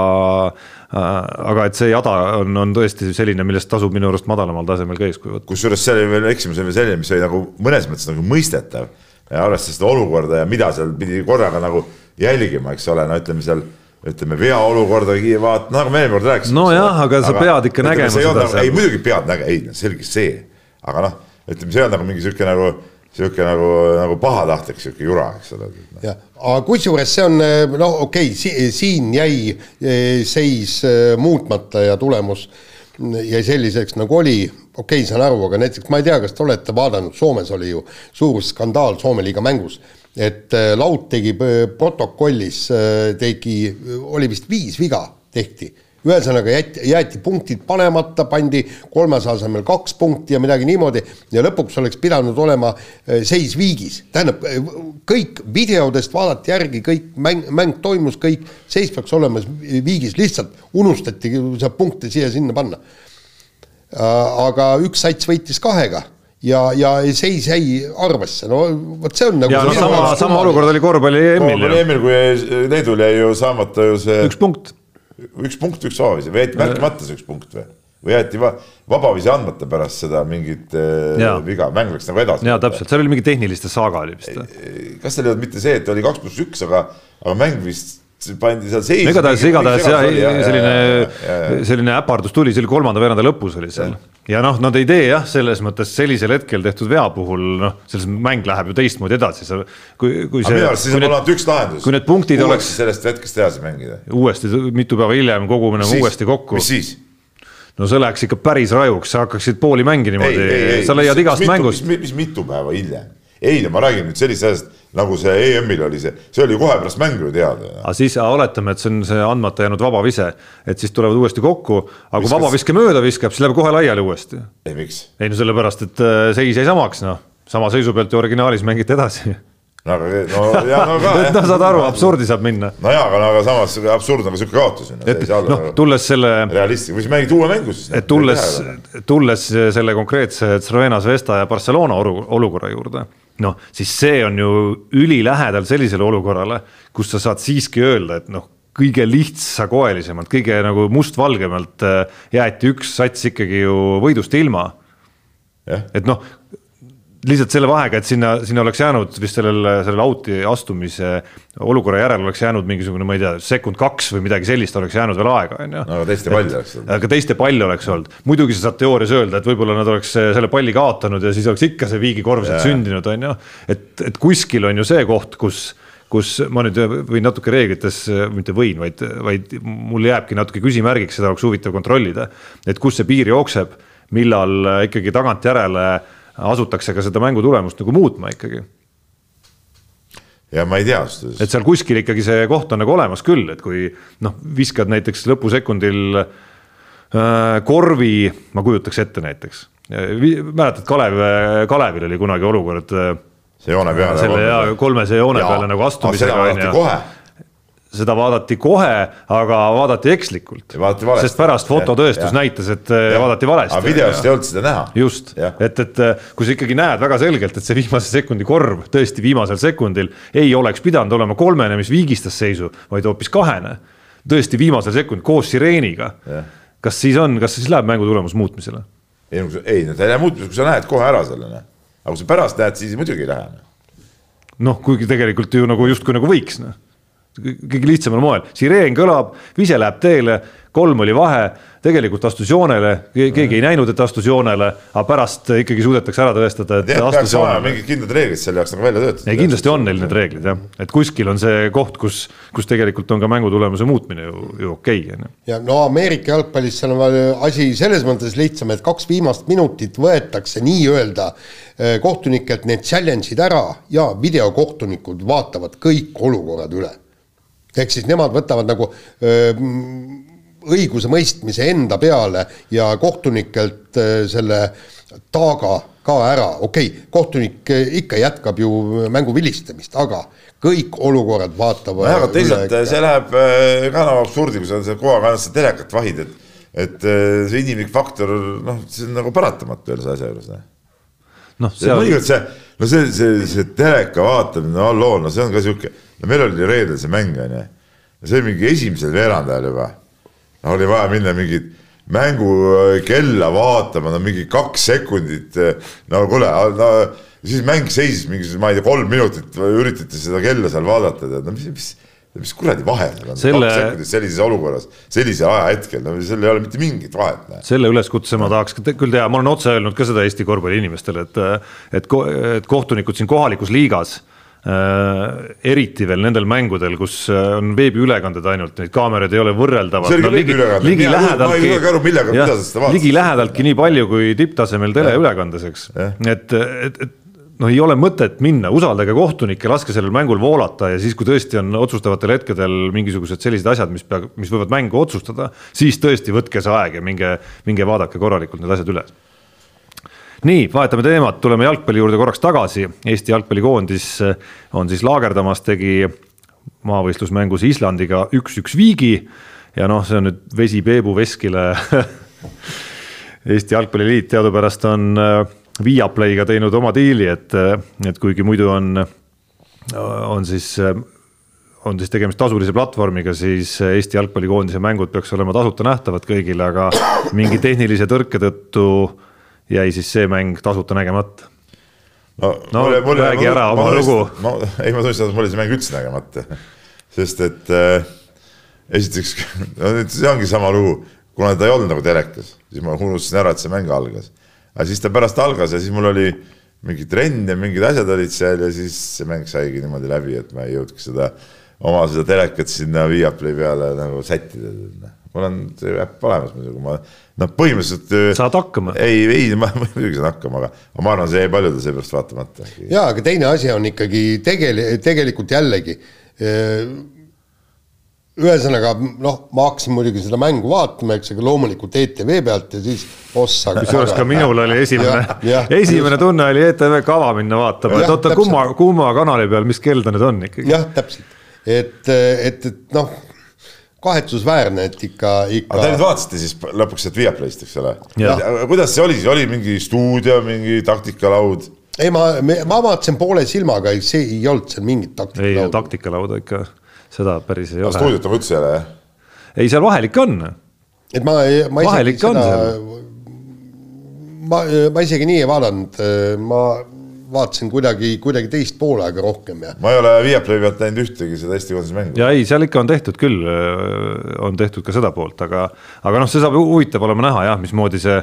aga et see jada on, on tõesti selline, millest tasub minu arust madalamal tasemel ka eeskuju võtta. kusjuures seal oli veel eksimus oli veel selline, mis oli nagu mõnes mõttes nagu mõistetav. arvestades seda olukorda ja mida seal pidi korraga nagu jälgima, eks ole, no ütleme seal ütleme veaolukorda vaat-, nagu me eelmine kord rääkisime. nojah, aga sa pead ikka nägema seda nagu,. ei muidugi pead nägema, ei selge see, aga noh, ütleme, see on nagu mingi sihuke nagu, sihuke nagu, nagu pahatahtlik sihuke jura, eks ole. jah, aga kusjuures see on noh, okei okay, si, siin jäi eh, seis eh, muutmata ja tulemus jäi selliseks nagu oli, okei okay,, saan aru, aga näiteks ma ei tea, kas te olete vaadanud, Soomes oli ju suur skandaal Soome liiga mängus et Laut tegi protokollis, tegi, oli vist viis viga tehti. ühesõnaga jäeti, jäeti punktid panemata, pandi kolmese asemel kaks punkti ja midagi niimoodi ja lõpuks oleks pidanud olema seis viigis. tähendab, kõik videodest vaadati järgi, kõik mäng, mäng toimus, kõik, seis peaks olema viigis, lihtsalt unustati see punkte siia-sinna panna. aga üks sats võitis kahega ja, ja seis jäi arvesse, no vot see on nagu. ja no sama, sama olukord oli korvpalli EM-il. EM-il, kui Leedul jäi ju saamata ju see. üks punkt. üks punkt, üks vabaviisi või jäeti märkimata see üks punkt või? või jäeti va vabaviisi andmata pärast seda mingit äh, viga, mäng läks nagu edasi. jaa, täpselt, seal oli mingi tehniliste saaga oli vist. kas seal ei olnud mitte see, et oli kaks pluss üks, aga, aga mäng vist pandi seal seis. igatahes, igatahes jah, selline, selline äpardus tuli, see oli kolmanda veeranda lõpus oli seal. ja noh, nad ei tee jah, selles mõttes sellisel hetkel tehtud vea puhul noh, selles mäng läheb ju teistmoodi edasi, sa kui, kui see. minu arust siis on olnud üks lahendus. kui need punktid oleks. sellest hetkest edasi mängida. uuesti, mitu päeva hiljem kogumine uuesti kokku. mis siis? no see läheks ikka päris rajuks, sa hakkaksid pooli mängi niimoodi, sa leiad igast mitu, mängust. mis, mis mitu päeva hiljem? ei no ma räägin nüüd sellisest asjast, nagu see EM-il oli see, see oli kohe pärast mängu ju teada. aga siis oletame, et see on see andmata jäänud vabavise, et siis tulevad uuesti kokku, aga kui vabaviske mööda viskab, siis läheb kohe laiali uuesti. ei, miks? ei no sellepärast, et äh, seis jäi samaks, noh, sama seisu pealt ju originaalis mängiti edasi no aga, no ja no ka. no saad aru, absurdi saab minna. no jaa, aga, aga samas absurd on ka sihuke kaotus. et noh, nagu tulles selle. realistlik, siis mängid uue mängu siis. et tulles, tulles selle konkreetse Crvena Zvezda ja Barcelona olukorra juurde noh, siis see on ju ülilähedal sellisele olukorrale, kus sa saad siiski öelda, et noh, kõige lihtsakoelisemalt, kõige nagu mustvalgemalt äh, jäeti üks sats ikkagi ju võidust ilma. et noh, lihtsalt selle vahega, et sinna, sinna oleks jäänud vist sellel, sellel out'i astumise olukorra järel oleks jäänud mingisugune, ma ei tea, sekund kaks või midagi sellist oleks jäänud veel aega, on ju. aga teiste palli oleks olnud. aga teiste palli oleks olnud, muidugi sa saad teoorias öelda, et võib-olla nad oleks selle palli kaotanud ja siis oleks ikka see viigikorv sealt sündinud, on ju. et, et kuskil on ju see koht, kus kus ma nüüd võin natuke reeglites, mitte võin, vaid, vaid mul jääbki natuke küsimärgiks, seda oleks huvitav kontrollida. et kus see piir jookseb, millal ikkagi tagantjärele äh, asutakse ka seda mängu tulemust nagu muutma ikkagi. ja ma ei tea. et seal kuskil ikkagi see koht on nagu olemas küll, et kui noh, viskad näiteks lõpusekundil äh, korvi, ma kujutaks ette näiteks, mäletad Kalev, Kalevil oli kunagi olukord äh, see joone peale. selle ja kolmese joone ja, peale nagu astumisega on ju seda vaadati kohe, aga vaadati ekslikult. sest pärast fototõestus ja, näitas, et ja. Äh, vaadati valesti. aga videost ei olnud seda näha. just, et, et äh, kui sa ikkagi näed väga selgelt, et see viimase sekundi korv tõesti viimasel sekundil ei oleks pidanud olema kolmene, mis viigistas seisu, vaid hoopis kahene. tõesti viimasel sekundil koos sireeniga. kas siis on, kas siis läheb mängu tulemus muutmisele? ei, ei, ta ei lähe muutmisele, kui sa näed kohe ära selle, noh. aga kui sa pärast näed, siis muidugi ei lähe. noh, kuigi tegelikult ju nagu justkui nagu võiks, noh kõige lihtsamal moel, sireen kõlab, vise läheb teele, kolm oli vahe, tegelikult astus joonele, keegi ei näinud, et astus joonele, aga pärast ikkagi suudetakse ära tõestada, et Tead, astus joonele. mingid kindlad reeglid selle jaoks nagu välja töötada. ei, kindlasti on neil need reeglid jah, et kuskil on see koht, kus, kus tegelikult on ka mängutulemuse muutmine ju, ju okei okay,, on ju. ja no Ameerika jalgpallis seal on asi selles mõttes lihtsam, et kaks viimast minutit võetakse nii-öelda eh, kohtunikelt need challenge'id ära ja videokohtunikud vaatavad kõik olukorrad üle ehk siis nemad võtavad nagu öö, õigusemõistmise enda peale ja kohtunikelt selle taaga ka ära, okei okay,, kohtunik ikka jätkab ju mängu vilistamist, aga kõik olukorrad vaatavad. nojah, aga teisalt see läheb ka nagu absurdi, kui sa kogu aeg ainult seda telekat vahid, et et see inimlik faktor, noh, see on nagu paratamatu jälle selle asja juures. noh, noh seal... mõnikord see, no see, see, see teleka vaatamine, no halloo, no see on ka sihuke no meil oli reedel see mäng onju, see oli mingi esimesel veerand ajal juba. no oli vaja minna mingit mängukella äh, vaatama, no mingi kaks sekundit. Äh, no kuule, no siis mäng seisis mingi, ma ei tea, kolm minutit, üritati seda kella seal vaadata, tead, no mis, mis mis kuradi vahe seal on Selle... kaks sekundit sellises olukorras, sellisel ajahetkel, no seal ei ole mitte mingit vahet. selle üleskutse ma tahaks küll teha, ma olen otse öelnud ka seda Eesti korvpalli inimestele, et, et, et kohtunikud siin kohalikus liigas Äh, eriti veel nendel mängudel, kus äh, on veebiülekanded ainult, neid kaameraid ei ole võrreldavad. no, ligi, ligi lähedaltki. ma ei saa aru, millega, mida sa seda vaatasid. ligi lähedaltki nii palju kui tipptasemel teleülekandes, eks. et, et, et noh, ei ole mõtet minna, usaldage kohtunikke, laske sellel mängul voolata ja siis, kui tõesti on otsustavatel hetkedel mingisugused sellised asjad, mis peab, mis võivad mängu otsustada, siis tõesti võtke see aeg ja minge, minge vaadake korralikult need asjad üle nii, vahetame teemat, tuleme jalgpalli juurde korraks tagasi. Eesti jalgpallikoondis eh, on siis laagerdamas, tegi maavõistlusmängus Islandiga üks-üks viigi ja noh, see on nüüd vesi Peebu veskile Eesti Jalgpalliliit teadupärast on eh, Viaplayga teinud oma diili, et, eh, et kuigi muidu on, on siis on siis tegemist tasulise platvormiga, siis Eesti jalgpallikoondise mängud peaks olema tasuta nähtavad kõigile, aga mingi tehnilise tõrke tõttu äh, jäi siis see mäng tasuta nägemata. no, no mulle, mulle, räägi ära oma lugu. no ei, ma tunnistan, et mul oli see mäng üldse nägemata, sest et äh, esiteks no see ongi sama lugu, kuna ta ei olnud nagu telekas, siis ma unustasin ära, et see mäng algas. Aga siis ta pärast algas ja siis mul oli mingi trenn ja mingid asjad olid seal ja siis see mäng saigi niimoodi läbi, et ma ei jõudnudki seda oma seda telekat sinna Viaplay peale nagu sättida. mul on see äpp olemas muidugi, ma noh, põhimõtteliselt. äh, saad hakkama? ei, ei, ma muidugi saan hakkama, aga, ma arvan, see jäi paljudel seepärast vaatamata. jaa, aga teine asi on ikkagi tegeli-, tegelikult jällegi ühesõnaga noh, ma hakkasin muidugi seda mängu vaatama, eks, aga loomulikult ETV pealt ja siis ossa. kusjuures ka minul oli esimene, esimene tunne oli ETV kava minna vaatama, et oota, kumma, kumma kanali peal, mis kell ta nüüd on ikkagi. jah, täpselt, et, et, et noh, kahetsusväärne, et ikka, ikka. aga te nüüd vaatasite siis lõpuks sealt Viaplayst, eks ole? kuidas see oli siis, oli mingi stuudio, mingi taktikalaud? ei, ma, ma vaatasin poole silmaga, see ei olnud seal mingit taktikalauda. ei, taktikalauda ikka seda päris ei ole. stuudiot on üldse ei ole, jah? ei, seal vahel ikka on. et ma, ma ikka seda, ma, ma isegi nii ei vaadanud, ma vaatasin kuidagi, kuidagi teist poolega rohkem ja. ma ei ole Viaplay pealt näinud ühtegi seda Eesti koondise mängu. ja ei, seal ikka on tehtud küll, on tehtud ka seda poolt, aga, aga noh, see saab huvitav olema näha jah, mismoodi see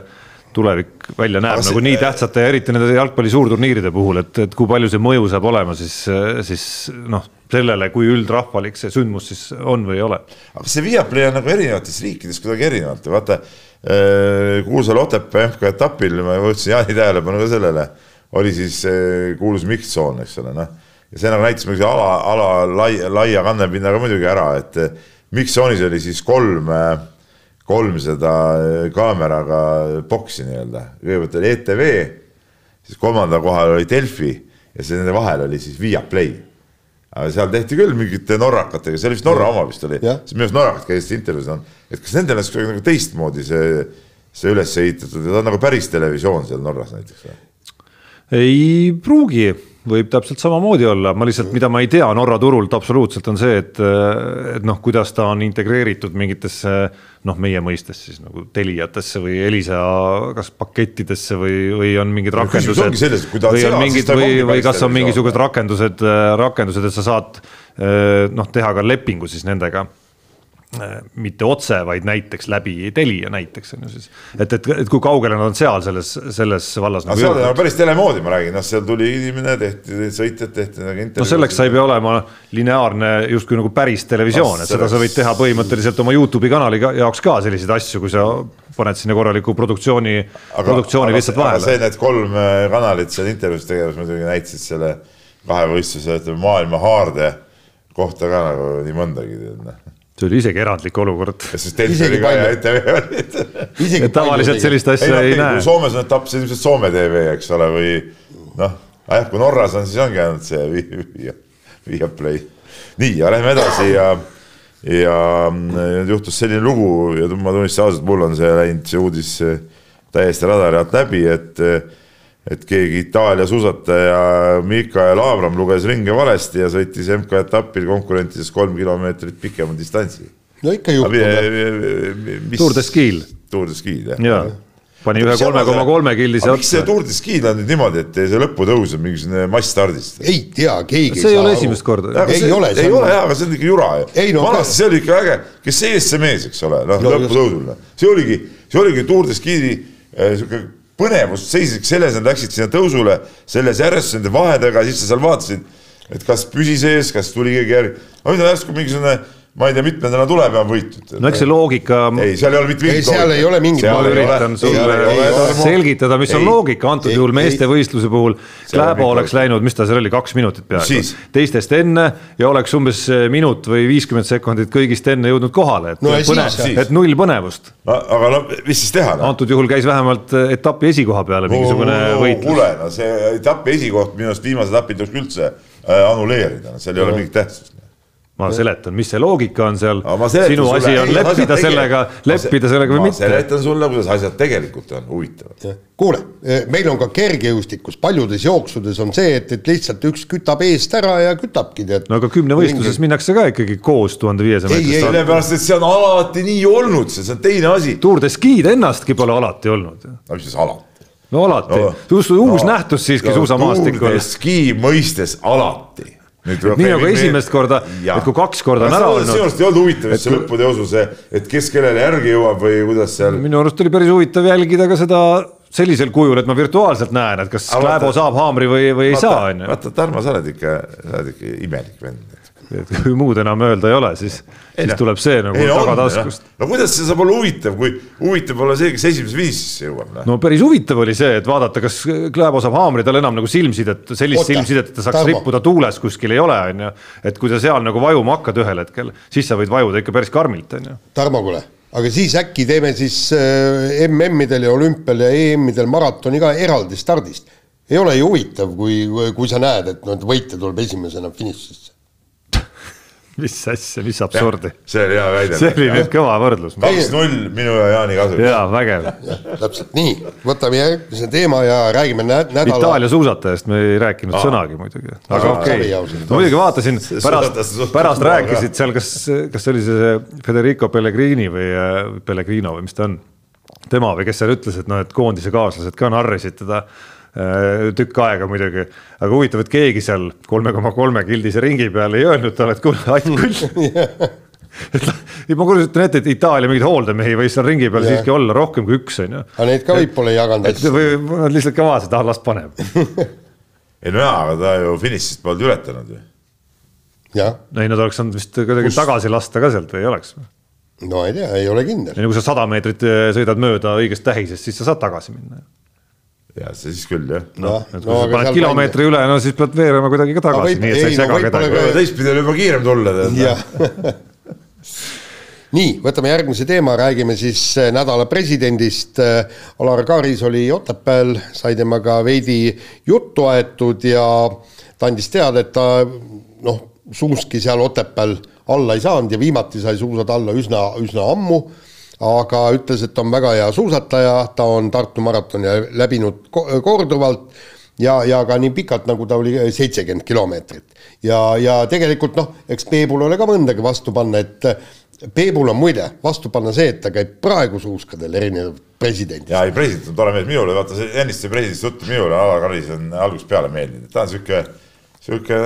tulevik välja näeb see, nagu nii tähtsate ja eriti nende jalgpalli suurturniiride puhul, et, et kui palju see mõju saab olema, siis, siis noh, sellele, kui üldrahvalik see sündmus siis on või ei ole. aga see Viaplay on nagu erinevates riikides kuidagi erinevalt, vaata kuulsal Otepää MK etapil ma võtsin Jaani tähelepanu ka sellele, oli siis kuulus miks-tsoon, eks ole, noh. ja see nagu näitas muidugi ala, ala laia, laia kannepinnaga muidugi ära, et miks-tsoonis oli siis kolm kolm seda kaameraga boksi nii-öelda, kõigepealt oli ETV, siis kolmandal kohal oli Delfi ja siis nende vahel oli siis Viaplay. Aga seal tehti küll mingite norrakatega, see oli vist Norra oma vist oli, siis minu arust norrakad käisid intervjuus on, et kas nendel oleks kuidagi nagu teistmoodi see, see üles ehitatud ja ta on nagu päris televisioon seal Norras näiteks või? ei pruugi. Võib täpselt samamoodi olla, ma lihtsalt, mida ma ei tea Norra turult absoluutselt on see, et, et noh, kuidas ta on integreeritud mingitesse noh, meie mõistes siis nagu Teliatesse või Elisa kas pakettidesse või, või on mingid rakendused. või on mingid või, või kas on mingisugused rakendused, rakendused, et sa saad noh, teha ka lepingu siis nendega mitte otse, vaid näiteks läbi Telia näiteks on ju siis. et, et, et kui kaugele nad on seal selles, selles vallas nagu. seal on päris telemoodi, ma räägin, noh, seal tuli inimene, tehti sõitjad, tehti nagu intervjuud. no selleks sa ei pea olema lineaarne justkui nagu päris televisioon no,, et seda sa võid teha põhimõtteliselt oma Youtube'i kanali jaoks ka selliseid asju, kui sa paned sinna korraliku produktsiooni, produktsiooni lihtsalt vahele. see, need kolm äh, kanalit seal intervjuus tegemas muidugi näitasid selle kahevõistluse, ütleme maailma haarde kohta ka nagu nii mõndagi, noh see oli isegi erandlik olukord. ETV oli. tavaliselt sellist asja ei, ei näe. Soomes on etapp, on ilmselt Soome tv, eks ole, või noh, jah, kui Norras on, siis ongi ainult see Viaplay. nii, ja lähme edasi ja, ja nüüd juhtus selline lugu ja ma tunnistan ausalt, mul on see läinud, see uudis täiesti radari alt läbi, et et keegi Itaalia suusataja Mikael Abram luges ringe valesti ja sõitis MK-etapil konkurentidest kolm kilomeetrit pikema distantsi. no ikka juhtub. Tour de Ski'l. Tour de Ski'l jah ja. pani ühe kolme koma kolme killise otsa. miks see Tour de Ski'l on nüüd niimoodi, et see lõputõus on mingisugune massstardist? ei tea, keegi see ei ole esimest korda. ei see, ole, ei ole jaa, aga see on ikka jura ju. Vanasti see oli ikka äge, kes ees see mees, eks ole, noh no, lõputõusul, see oligi, see oligi Tour de Ski'i sihuke põnevus seisis selles, nad läksid sinna tõusule selles järjestuses nende vahedega, siis sa seal vaatasid, et kas püsis ees, kas tuli keegi järgi. aga nüüd järsku mingisugune ma ei tea, mitmendana tuleb ja on võitud. no eks see loogika. ei, seal ei ole mitte mingit. seal ei ole mingit. ma üritan sulle selgitada, mis ei, on loogika antud ei, juhul meestevõistluse puhul. Kläbo oleks läinud, mis ta seal oli, kaks minutit peaaegu, teistest enne ja oleks umbes minut või viiskümmend sekundit kõigist enne jõudnud kohale, et no, põnev, et null põnevust. aga no mis siis teha no?? antud juhul käis vähemalt etapi esikoha peale mingisugune no, võitlus. kuule, no see etapi esikoht minu arust viimased etapid tuleks üldse äh, annuleerida, seal ei no. ole mingit tähtsust ma seletan, mis see loogika on seal, sinu asi on leppida sellega, leppida sellega või mitte. ma seletan sulle, kuidas asjad tegelikult on huvitavad. kuule, e, meil on ka kergejõustikus, paljudes jooksudes on see, et, et lihtsalt üks kütab eest ära ja kütabki tead. no aga kümnevõistluses mingi... minnakse ka ikkagi koos tuhande viiesaja meetrist. sellepärast, et see on alati nii olnud, see on teine asi. Tour de Ski'd ennastki pole alati olnud. no mis siis alati? no alati no,, uus no, nähtus siiski no, suusamaastikul. Tour de Ski mõistes alati nii nagu esimest korda, et kui kaks korda on ära olnud. sinu arust ei olnud huvitav, et see lõputeosu see, et kes kellele järgi jõuab või kuidas seal. minu arust oli päris huvitav jälgida ka seda sellisel kujul, et ma virtuaalselt näen, et kas Kläbo saab haamri või, või ei saa, on ju. vaata, Tarmo, sa oled ikka, sa oled ikka imelik vend. Et kui muud enam öelda ei ole, siis, siis tuleb see nagu tagataskust. no kuidas see saab olla huvitav, kui huvitav olla see, kes esimese viisisse jõuab? Noh. no päris huvitav oli see, et vaadata, kas Kläbo saab haamri, tal enam nagu silmsidet, sellist Oota, silmsidet, et ta saaks Tarmo. rippuda tuules kuskil ei ole, on ju. et kui sa seal nagu vajuma hakkad ühel hetkel, siis sa võid vajuda ikka päris karmilt, on ju. Tarmo, kuule aga siis äkki teeme siis äh, MM-idel ja olümpial ja EM-idel maratoni ka eraldi stardist ei ole ju huvitav, kui, kui sa näed, et noh, võitja tuleb esimesena finišisse mis asja, mis absurdi. see oli hea väide. see oli nüüd kõva võrdlus. kaks-null minu ja Jaani kasuks. jaa, vägev. täpselt nii, võtame järgmise teema ja räägime nä nädala. Itaalia suusatajast me ei rääkinud Aa. sõnagi muidugi, aga okei okay.. no muidugi vaatasin, pärast, pärast rääkisid seal, kas, kas see oli see Federico Pellegrini või äh, Pellegrino või mis ta on, tema või kes seal ütles, et noh, et koondise kaaslased ka narrisid teda tükk aega muidugi, aga huvitav, et keegi seal kolme koma kolme kildise ringi peal ei öelnud talle, et kuule, att küll et ma kujutan ette, et Itaalia mingeid hooldemehi võis seal ringi peal ja. siiski olla rohkem kui üks, on ju. aga neid ka võib-olla ei jaganud. või nad lihtsalt ka vaatasid, ah las paneb ei no jaa, aga ta ju finišist polnud ületanud ju. ei, nad oleks saanud vist kuidagi tagasi lasta ka sealt või ei oleks? no ei tea, ei ole kindel. ja kui sa sada meetrit eh, sõidad mööda õigest tähisest, siis sa saad tagasi minna ja siis küll jah. noh, et kui no, sa paned kilomeetri üle, no siis pead veerema kuidagi ka tagasi nii et sa ei sega no, kedagi. teistpidi on juba kiirem tulla tead. nii, võtame järgmise teema, räägime siis äh, nädala presidendist. Äh, Alar Karis oli Otepääl, sai temaga veidi juttu aetud ja ta andis teada, et ta noh, suuski seal Otepääl alla ei saanud ja viimati sai suusad alla üsna, üsna ammu aga ütles, et on väga hea suusataja, ta on Tartu maratoni läbinud korduvalt ja, ja ka nii pikalt, nagu ta oli, seitsekümmend kilomeetrit. ja, ja tegelikult noh, eks Peebul ole ka mõndagi vastu panna, et Peebul on muide vastu panna see, et ta käib praegu suuskadel erinevad presidendid. jaa, ei president on tore mees, minule vaata see ennist see presidendist juttu, minule Alar Karis on algusest peale meeldinud, ta on sihuke sihuke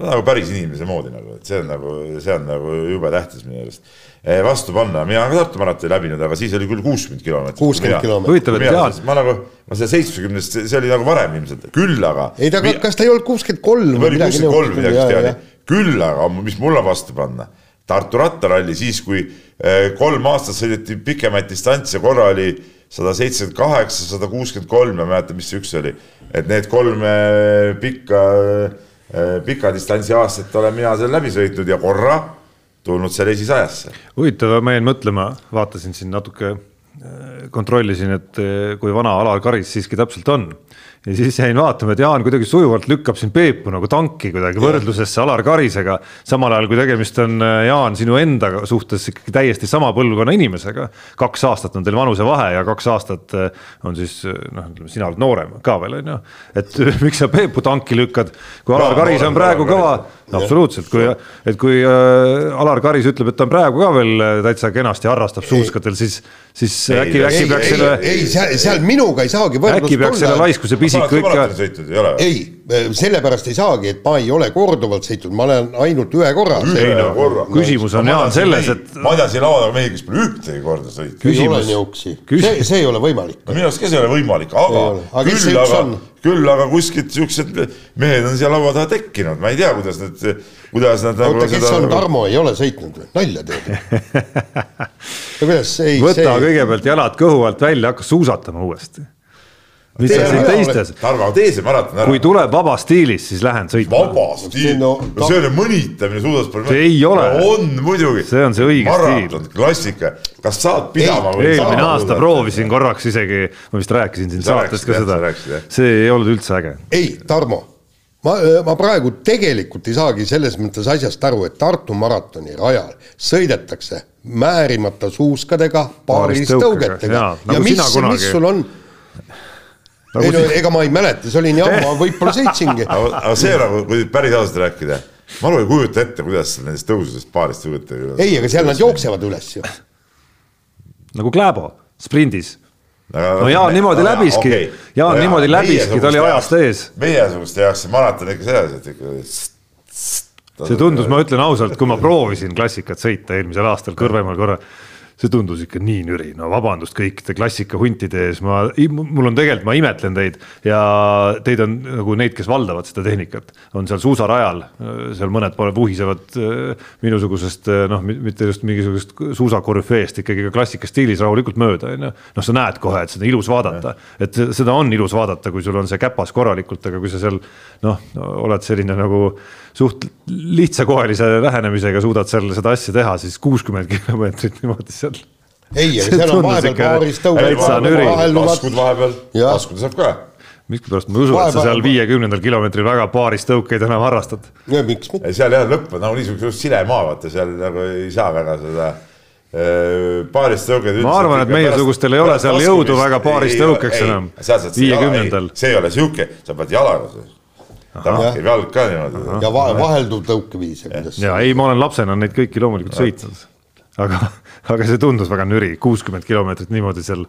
nagu päris inimese moodi nagu, et see on nagu, see on nagu jube tähtis minu arust vastu panna, mina olen ka Tartu maratoni läbinud, aga siis oli küll kuuskümmend kilomeetrit. kuuskümmend kilomeetrit. huvitav, et Jaan. ma nagu, ma see seitsmekümnest, see oli nagu varem ilmselt, küll aga. ei ta, kas ta ei olnud kuuskümmend kolm või midagi? kuuskümmend kolm midagi vist jah, küll aga, mis mul on vastu panna, Tartu rattaralli siis, kui eh, kolm aastat sõideti pikemaid distantse, korra oli sada seitsekümmend kaheksa, sada kuuskümmend kolm, ma ei mäleta, mis see üks oli. et need kolm eh, pikka, pika distantsi aastat olen mina seal läbi sõitnud ja korra tulnud seal esisajasse. huvitav, ma jäin mõtlema, vaatasin siin natuke, äh, kontrollisin, et äh, kui vana Alar Karis siiski täpselt on ja siis jäin vaatama, et Jaan kuidagi sujuvalt lükkab siin Peepu nagu tanki kuidagi ja. võrdlusesse Alar Karisega. samal ajal kui tegemist on äh, Jaan sinu enda suhtes ikkagi täiesti sama põlvkonna inimesega. kaks aastat on teil vanusevahe ja kaks aastat on siis noh, ütleme sina oled noorem ka veel on ju. et miks sa Peepu tanki lükkad, kui Alar no, Karis on praegu kõva, absoluutselt, kui, et kui äh, Alar Karis ütleb, et ta on praegu ka veel täitsa kenasti harrastab suuskadel, siis siis ei, äkki, äkki peaks selle. ei, seal, seal minuga ei saagi äkki peaks selle laiskuse pisiku ikka. ei, sellepärast ei saagi, et ma ei ole korduvalt sõitnud, ma olen ainult ühe korra. ei no korra. küsimus on Jaan selles, et. ma tean siin laua taga mehi, kes pole ühtegi korda sõitnud. ei ole niisuguseid, see, see ei ole võimalik. no minu arust ka see ei ole võimalik, aga, aga küll aga, küll aga kuskilt siuksed mehed on siia laua taha tekkinud, ma ei tea, kuidas need kuidas nad oota, kes seda... on Tarmo, ei ole sõitnud või? nalja teed no kuidas, ei võta see... kõigepealt jalad kõhu alt välja, hakka suusatama uuesti mis sa siin teistes. Tarmo, tee see maraton ära. kui tuleb vaba stiilis, siis lähen sõitma. vaba stiil no,, no see on mõnitamine suusaspordi. see ei ole no,. on muidugi. see on see õige maraton, stiil. klassika, kas saad pidama ei, või? eelmine aasta proovisin korraks isegi, ma vist rääkisin siin saates ka seda, see ei olnud üldse äge. ei, Tarmo ma, ma praegu tegelikult ei saagi selles mõttes asjast aru, et Tartu maratoni rajal sõidetakse määrimata suuskadega, paaristõugetega ja, nagu ja mis, mis sul on nagu ei no ega ma ei mäleta, see oli nii ammu, võib-olla sõitsingi aga see nagu, kui päris ausalt rääkida, ma nagu ei kujuta ette, kuidas nendest tõusudest paarist tõugetega. ei, aga seal nad jooksevad üles ju. nagu Kläbo sprindis no Jaan niimoodi läbiski okay., Jaan no, niimoodi läbiski, ta oli ajast ees. meiesuguste jaoks see maraton ikka sedasi, et ikka. see tundus, ma ütlen ausalt, kui ma proovisin klassikat sõita eelmisel aastal Kõrvemaal korra, see tundus ikka nii nüri, no vabandust kõikide klassikahuntide ees, ma, mul on tegelikult, ma imetlen teid ja teid on nagu neid, kes valdavad seda tehnikat, on seal suusarajal, seal mõned vuhisevad äh, minusugusest äh, noh, mitte just mingisugusest suusakorüfeest ikkagi ka klassika stiilis rahulikult mööda, on ju. noh, sa näed kohe, et seda ilus vaadata, et seda on ilus vaadata, kui sul on see käpas korralikult, aga kui sa seal noh, oled selline nagu suht lihtsakoelise lähenemisega suudad seal seda asja teha, siis kuuskümmend kilomeetrit niimoodi seal ei, aga seal on vahepeal paaris tõuge. laskud vahepeal, laskuda saab ka. miskipärast ma ei usu, et sa seal viiekümnendal kilomeetril väga paaris tõukeid enam harrastad. miks mitte? seal jah, lõpp on nagu niisugune sile maa, vaata seal nagu ei saa väga seda paarist tõuget. ma arvan, et meiesugustel ei ole seal jõudu väga paarist tõukeks enam. viiekümnendal. see ei ole sihuke, sa pead jalaga tahab jalg ka niimoodi. ja vahelduv tõukeviis. ja. ei, ma olen lapsena neid kõiki loomulikult sõitnud. Aga, aga see tundus väga nüri, kuuskümmend kilomeetrit niimoodi seal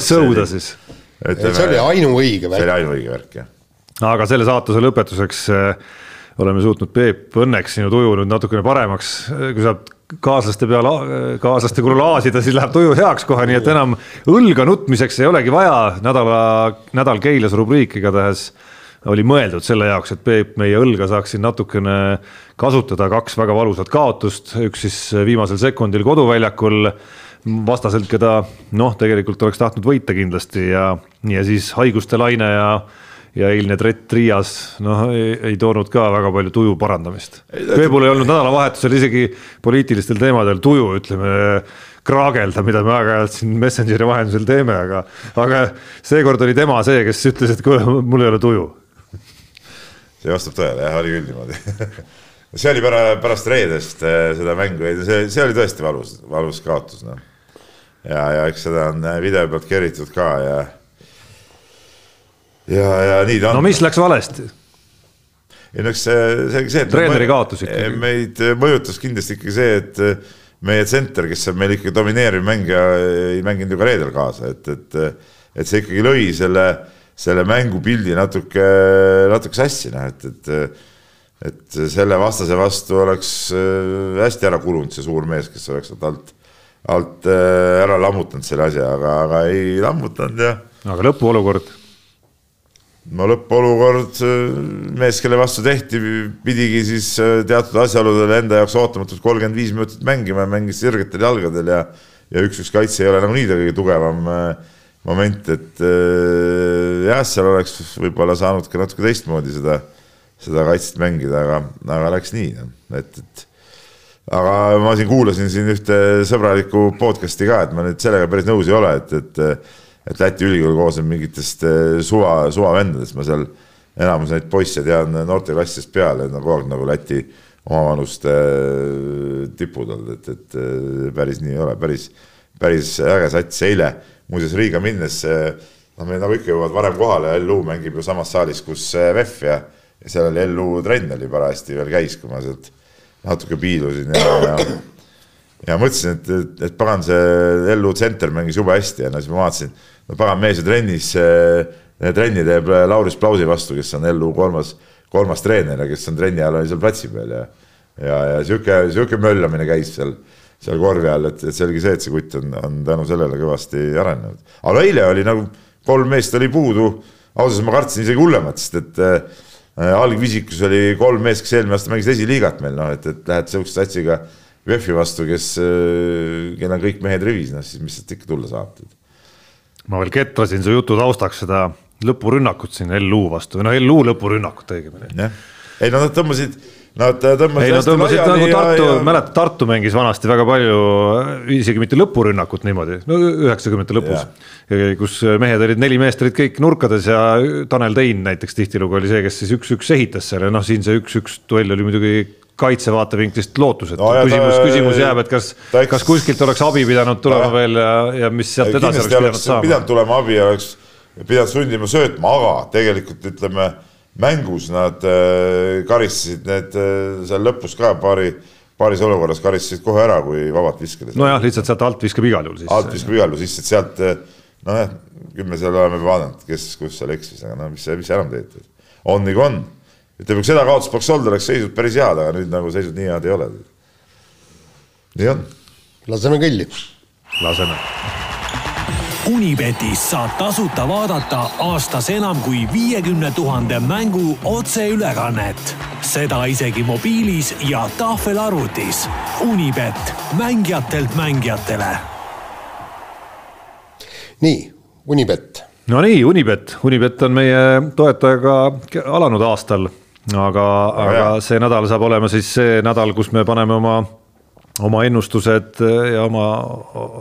sõuda siis. see oli ainuõige värk. see oli ainuõige värk, jah. aga selle saatuse lõpetuseks äh, oleme suutnud, Peep, õnneks sinu tuju nüüd natukene paremaks, kui saab kaaslaste peale, kaaslaste kulul aasida, siis läheb tuju heaks kohe, nii et enam õlga nutmiseks ei olegi vaja, nädala, nädal Keilas rubriik igatahes oli mõeldud selle jaoks, et Peep meie õlga saaks siin natukene kasutada, kaks väga valusat kaotust, üks siis viimasel sekundil koduväljakul vastaselt, keda noh, tegelikult oleks tahtnud võita kindlasti ja, ja siis haiguste laine ja ja eilne Brett Riias noh, ei toonud ka väga palju tuju parandamist. Peebul ei olnud nädalavahetusel isegi poliitilistel teemadel tuju, ütleme kraagelda, mida me aeg-ajalt siin Messengeri vahendusel teeme, aga, aga seekord oli tema see, kes ütles, et kuule, mul ei ole tuju see vastab tõele, jah, oli küll niimoodi see oli pärast, pärast reedest eh, seda mängu, see, see oli tõesti valus, valus kaotus, noh. ja, ja eks seda on eh, video pealt keritud ka ja, ja, ja nii ta on. no mis läks valesti? ei no eks see, see, see. treeneri kaotus ikkagi. meid mõjutas kindlasti ikkagi see, et meie tsenter, kes on meil ikkagi domineeriv mängija, ei mänginud ju ka reedel kaasa, et, et, et see ikkagi lõi selle selle mängupildi natuke, natuke sassi, noh, et, et et selle vastase vastu oleks äh, hästi ära kulunud see suur mees, kes oleks sealt alt, alt äh, ära lammutanud selle asja, aga, aga ei lammutanud ja. aga lõpuolukord? no lõpuolukord, äh, mees, kelle vastu tehti, pidigi siis teatud asjaoludel enda jaoks ootamatult kolmkümmend viis minutit mängima ja mängis sirgetel jalgadel ja ja üks-üks kaitse ei ole nagunii ta kõige tugevam äh, moment, et äh, jah, seal oleks võib-olla saanud ka natuke teistmoodi seda, seda kaitset mängida, aga, aga läks nii, noh, et, et aga ma siin kuulasin siin ühte sõbralikku podcast'i ka, et ma nüüd sellega päris nõus ei ole, et, et et Läti ülikool koosneb mingitest äh, suva, suvavendadest, ma seal enamus neid poisse tean noorteklassidest peale, nad on kogu aeg nagu Läti omavanuste äh, tipud olnud, et, et päris nii ei ole, päris, päris äge sats, eile. Muuseas Riiga minnes, noh, meil nagu ikka jõuavad varem kohale, LU mängib ju samas saalis, kus VEF ja, ja seal oli LU trenn oli parajasti veel käis, kui ma sealt natuke piilusin ja, ja, ja mõtlesin, et, et, et pagan, see LU tsenter mängis jube hästi ja no siis ma vaatasin, no pagan mees ju trennis, trenni teeb Lauris Plausi vastu, kes on LU kolmas, kolmas treener ja kes on trenni ajal oli seal platsi peal ja ja, ja sihuke, sihuke möllamine käis seal seal korvi all, et, et selge see, et see kutt on, on tänu sellele kõvasti arenenud. aga eile oli nagu kolm meest oli puudu, ausalt ma kartsin isegi hullemat, sest et äh, algvisikus oli kolm meest, kes eelmine aasta mängisid esiliigat meil, noh, et, et lähed sihukese satsiga VEF-i vastu, kes äh,, kellel on kõik mehed rivis, noh siis mis sealt ikka tulla saab. ma veel ketrasin su jutu taustaks seda lõpurünnakut siin LU vastu noh, LU lõpurünnakut õigemini. ei no nad tõmbasid Nad tõmbasid ei no tõmbasid nagu Tartu ja..., mäletad, Tartu mängis vanasti väga palju, isegi mitte lõpurünnakut niimoodi, no üheksakümnendate lõpus. kus mehed olid, neli meest olid kõik nurkades ja Tanel Tein näiteks tihtilugu oli see, kes siis üks-üks ehitas seal ja noh, siin see üks-üks duell oli muidugi kaitse vaatevinklist lootusetu no,, küsimus, küsimus jääb, et kas, kas kuskilt oleks abi pidanud tulema ta, veel ja, ja mis sealt edasi oleks pidanud saama. pidanud tulema abi ja oleks pidanud sundima söötma, aga tegelikult ütleme mängus nad äh, karistasid need äh, seal lõpus ka paari, paaris olukorras karistasid kohe ära, kui vabalt viskasid. nojah, lihtsalt sealt alt viskab igal juhul sisse. alt viskab igal juhul sisse, et sealt äh, nojah, küll me seal oleme vaadanud, kes, kus seal eksis, aga no mis, mis sa enam teed. on nagu on. ütleme, kui seda kaotust poleks olnud, oleks seisud päris head, aga nüüd nagu seisud nii head ei ole. nii on. laseme kõlli laseme Unibetis saab tasuta vaadata aastas enam kui viiekümne tuhande mängu otseülekannet. seda isegi mobiilis ja tahvelarvutis. Unibet, mängijatelt mängijatele. nii, Unibet. Nonii, Unibet, Unibet on meie toetajaga alanud aastal, aga, aga see nädal saab olema siis see nädal, kus me paneme oma oma ennustused äh, ja oma,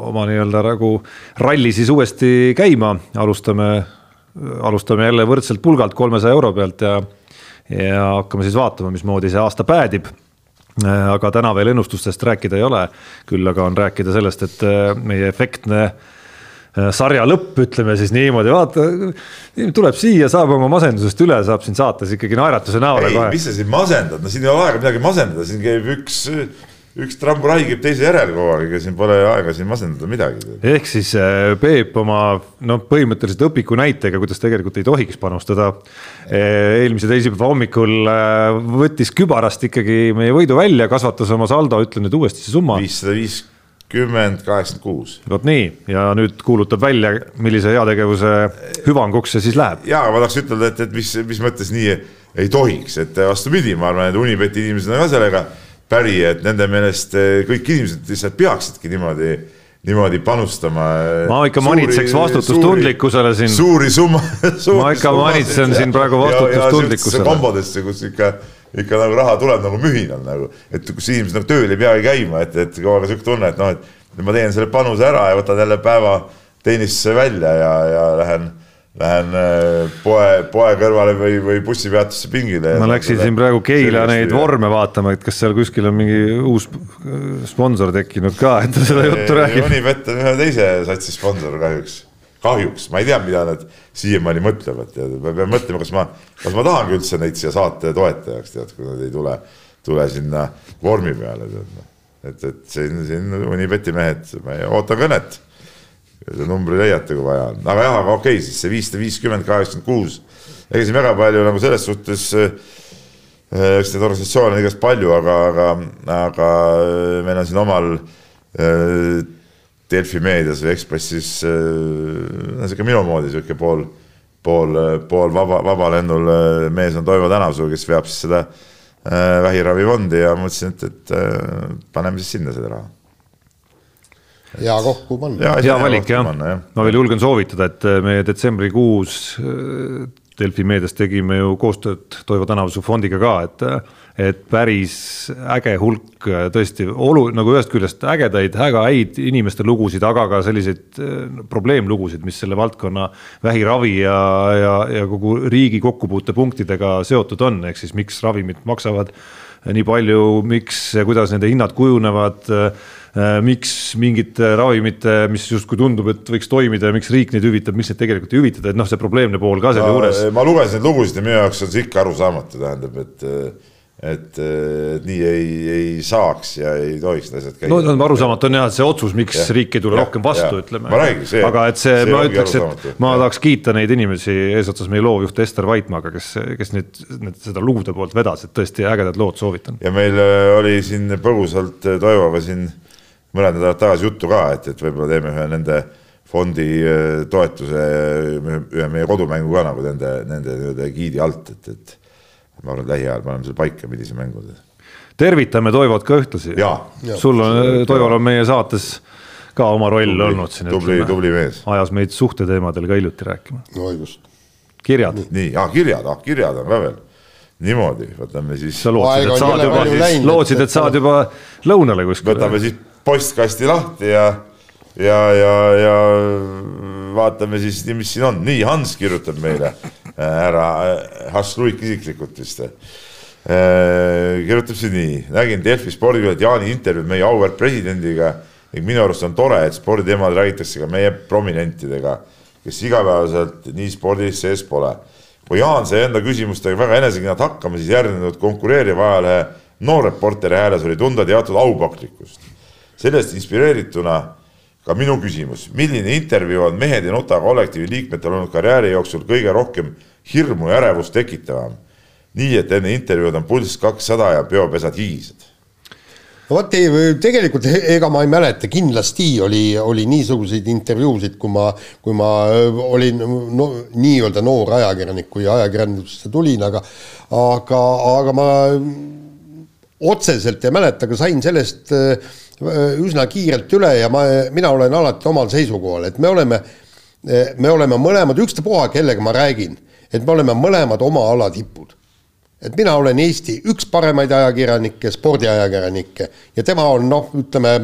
oma nii-öelda nagu ralli siis uuesti käima, alustame, alustame jälle võrdselt pulgalt kolmesaja euro pealt ja, ja hakkame siis vaatama, mismoodi see aasta päädib. Äh, aga täna veel ennustustest rääkida ei ole, küll aga on rääkida sellest, et äh, meie efektne sarja lõpp, ütleme siis niimoodi, vaata, tuleb siia, saab oma masendusest üle, saab siin saates ikkagi naeratuse näole kohe. mis sa siin masendad, no siin ei ole aega midagi masendada, siin käib üks üks tramburai käib teise järel kogu aeg, ega siin pole aega siin masendada midagi. ehk siis äh, Peep oma noh, põhimõtteliselt õpiku näitega, kuidas tegelikult ei tohiks panustada. Äh, eelmise teisipäeva hommikul äh, võttis kübarast ikkagi meie võidu välja, kasvatas oma saldo, ütle nüüd uuesti see summa. viissada viiskümmend, kaheksakümmend kuus. vot nii ja nüüd kuulutab välja, millise heategevuse hüvanguks see siis läheb. ja ma tahaks ütelda, et, et mis, mis mõttes nii ei tohiks, et vastupidi, ma arvan, et Unibeti inimesed on ka sellega päri, et nende meelest eh, kõik inimesed lihtsalt peaksidki niimoodi niimoodi panustama. Eh, ma ikka manitseks vastutustundlikkusele siin. suuri summa. ma ikka manitsen siin praegu vastutustundlikkusele. kombodesse, kus ikka, ikka nagu raha tuleb nagu mühinal nagu, et kus inimesed nagu tööl ei peagi käima, et, et kogu aeg sihuke tunne, et noh, et ma teen selle panuse ära ja võtan jälle päeva teenistuse välja ja, ja lähen lähen äh, poe, poe kõrvale või, või bussipeatusse pingile. ma läksin siin praegu Keila neid vorme vaatama, et kas seal kuskil on mingi uus sponsor tekkinud ka, et ta seda juttu räägib. Unibet on ühe teise satsi sponsor kahjuks, kahjuks, ma ei tea, mida nad siiamaani mõtlevad, tead, ma pean mõtlema, kas ma, kas ma tahangi üldse neid siia saate toetajaks, tead, kui nad ei tule, tule sinna vormi peale, tead. Noh. et, et siin, siin Unibeti mehed, ma ootan kõnet numbri leiate, kui vaja on, aga jah, aga okei okay,, siis see viissada viiskümmend, kaheksakümmend kuus. ega siin väga palju nagu selles suhtes, äh, eks neid organisatsioone on igast palju, aga, aga, aga äh, meil on siin omal äh, Delfi meedias või Ekspressis sihuke minu moodi sihuke pool, pool, pool vaba, vabalennul mees on Toivo Tänavsuu, kes veab siis seda vähiravifondi ja mõtlesin, et, et paneme siis sinna selle raha hea kokku panna. hea valik jah, ma veel julgen soovitada, et äh, me detsembrikuus äh, Delfi meedias tegime ju koostööd Toivo Tänavusuu fondiga ka, et, äh, et päris äge hulk tõesti olu-, nagu ühest küljest ägedaid, väga häid inimeste lugusid, aga ka selliseid probleemlugusid, mis selle valdkonna vähiravi ja, ja, ja kogu riigi kokkupuutepunktidega seotud on, ehk siis miks ravimid maksavad nii palju, miks ja kuidas nende hinnad kujunevad miks mingite ravimite, mis justkui tundub, et võiks toimida ja miks riik neid hüvitab, miks neid tegelikult ei hüvitada, et noh, see probleemne pool ka selle juures. ma lugesin neid lugusid ja minu jaoks on see ikka arusaamatu, tähendab, et et, et nii ei, ei saaks ja ei tohiks need asjad käia. no arusaamatu on jah, et see otsus, miks ja, riik ei tule ja, rohkem vastu, ütleme. aga et see, see, ma ütleks, et ma tahaks kiita neid inimesi eesotsas meie loovjuht Ester Vaitmaaga, kes, kes nüüd, nüüd seda lugude poolt vedas, et tõesti ägedad lood soovitan. ja meil äh, oli siin põgusalt äh, Toivoga siin mõned nädalad tagasi juttu ka, et, et võib-olla teeme ühe nende fondi äh, toetuse, ühe meie kodumängu ka nagu nende, nende nii-öelda giidi alt, et, et ma arvan, et lähiajal paneme selle paika, millise mängu. tervitame Toivot ka ühtlasi. sul on, Toivol on meie saates ka oma roll tubli, olnud siin. tubli, tubli mees. ajas meid suhteteemadel ka hiljuti rääkima. no just. kirjad. nii, ah kirjad, ah kirjad on ka veel niimoodi, võtame siis. sa lootsid, et saad juba, lootsid, et saad juba lõunale kuskile. võtame siis postkasti lahti ja, ja, ja, ja vaatame siis, mis siin on. nii, Hans kirjutab meile härra Hass Luik isiklikult vist. kirjutab siin nii, nägin Delfi spordijuht Jaani intervjuud meie auväärt presidendiga ning minu arust on tore, et sporditeemadel räägitakse ka meie prominentidega, kes igapäevaselt nii spordis sees pole. kui Jaan sai enda küsimustega väga enesekindlalt hakkama, siis järgnenud konkureeriva ajalehe noorreporteri hääles oli tunda teatud aupaklikkust sellest inspireerituna ka minu küsimus, milline intervjuu on Mehed ei nuta kollektiivi liikmetel olnud karjääri jooksul kõige rohkem hirmu ja ärevust tekitavam? nii et enne intervjuud on pulss kakssada ja peopesad higised no vot, tegelikult ega ma ei mäleta, kindlasti oli, oli niisuguseid intervjuusid, kui ma, kui ma olin no, nii-öelda noor ajakirjanik, kui ajakirjandusse tulin, aga aga, aga ma otseselt ei mäleta, aga sain sellest üsna kiirelt üle ja ma, mina olen alati omal seisukohal, et me oleme, me oleme mõlemad, ükstapuha, kellega ma räägin, et me oleme mõlemad oma ala tipud et mina olen Eesti üks paremaid ajakirjanikke, spordiajakirjanikke ja tema on noh, ütleme,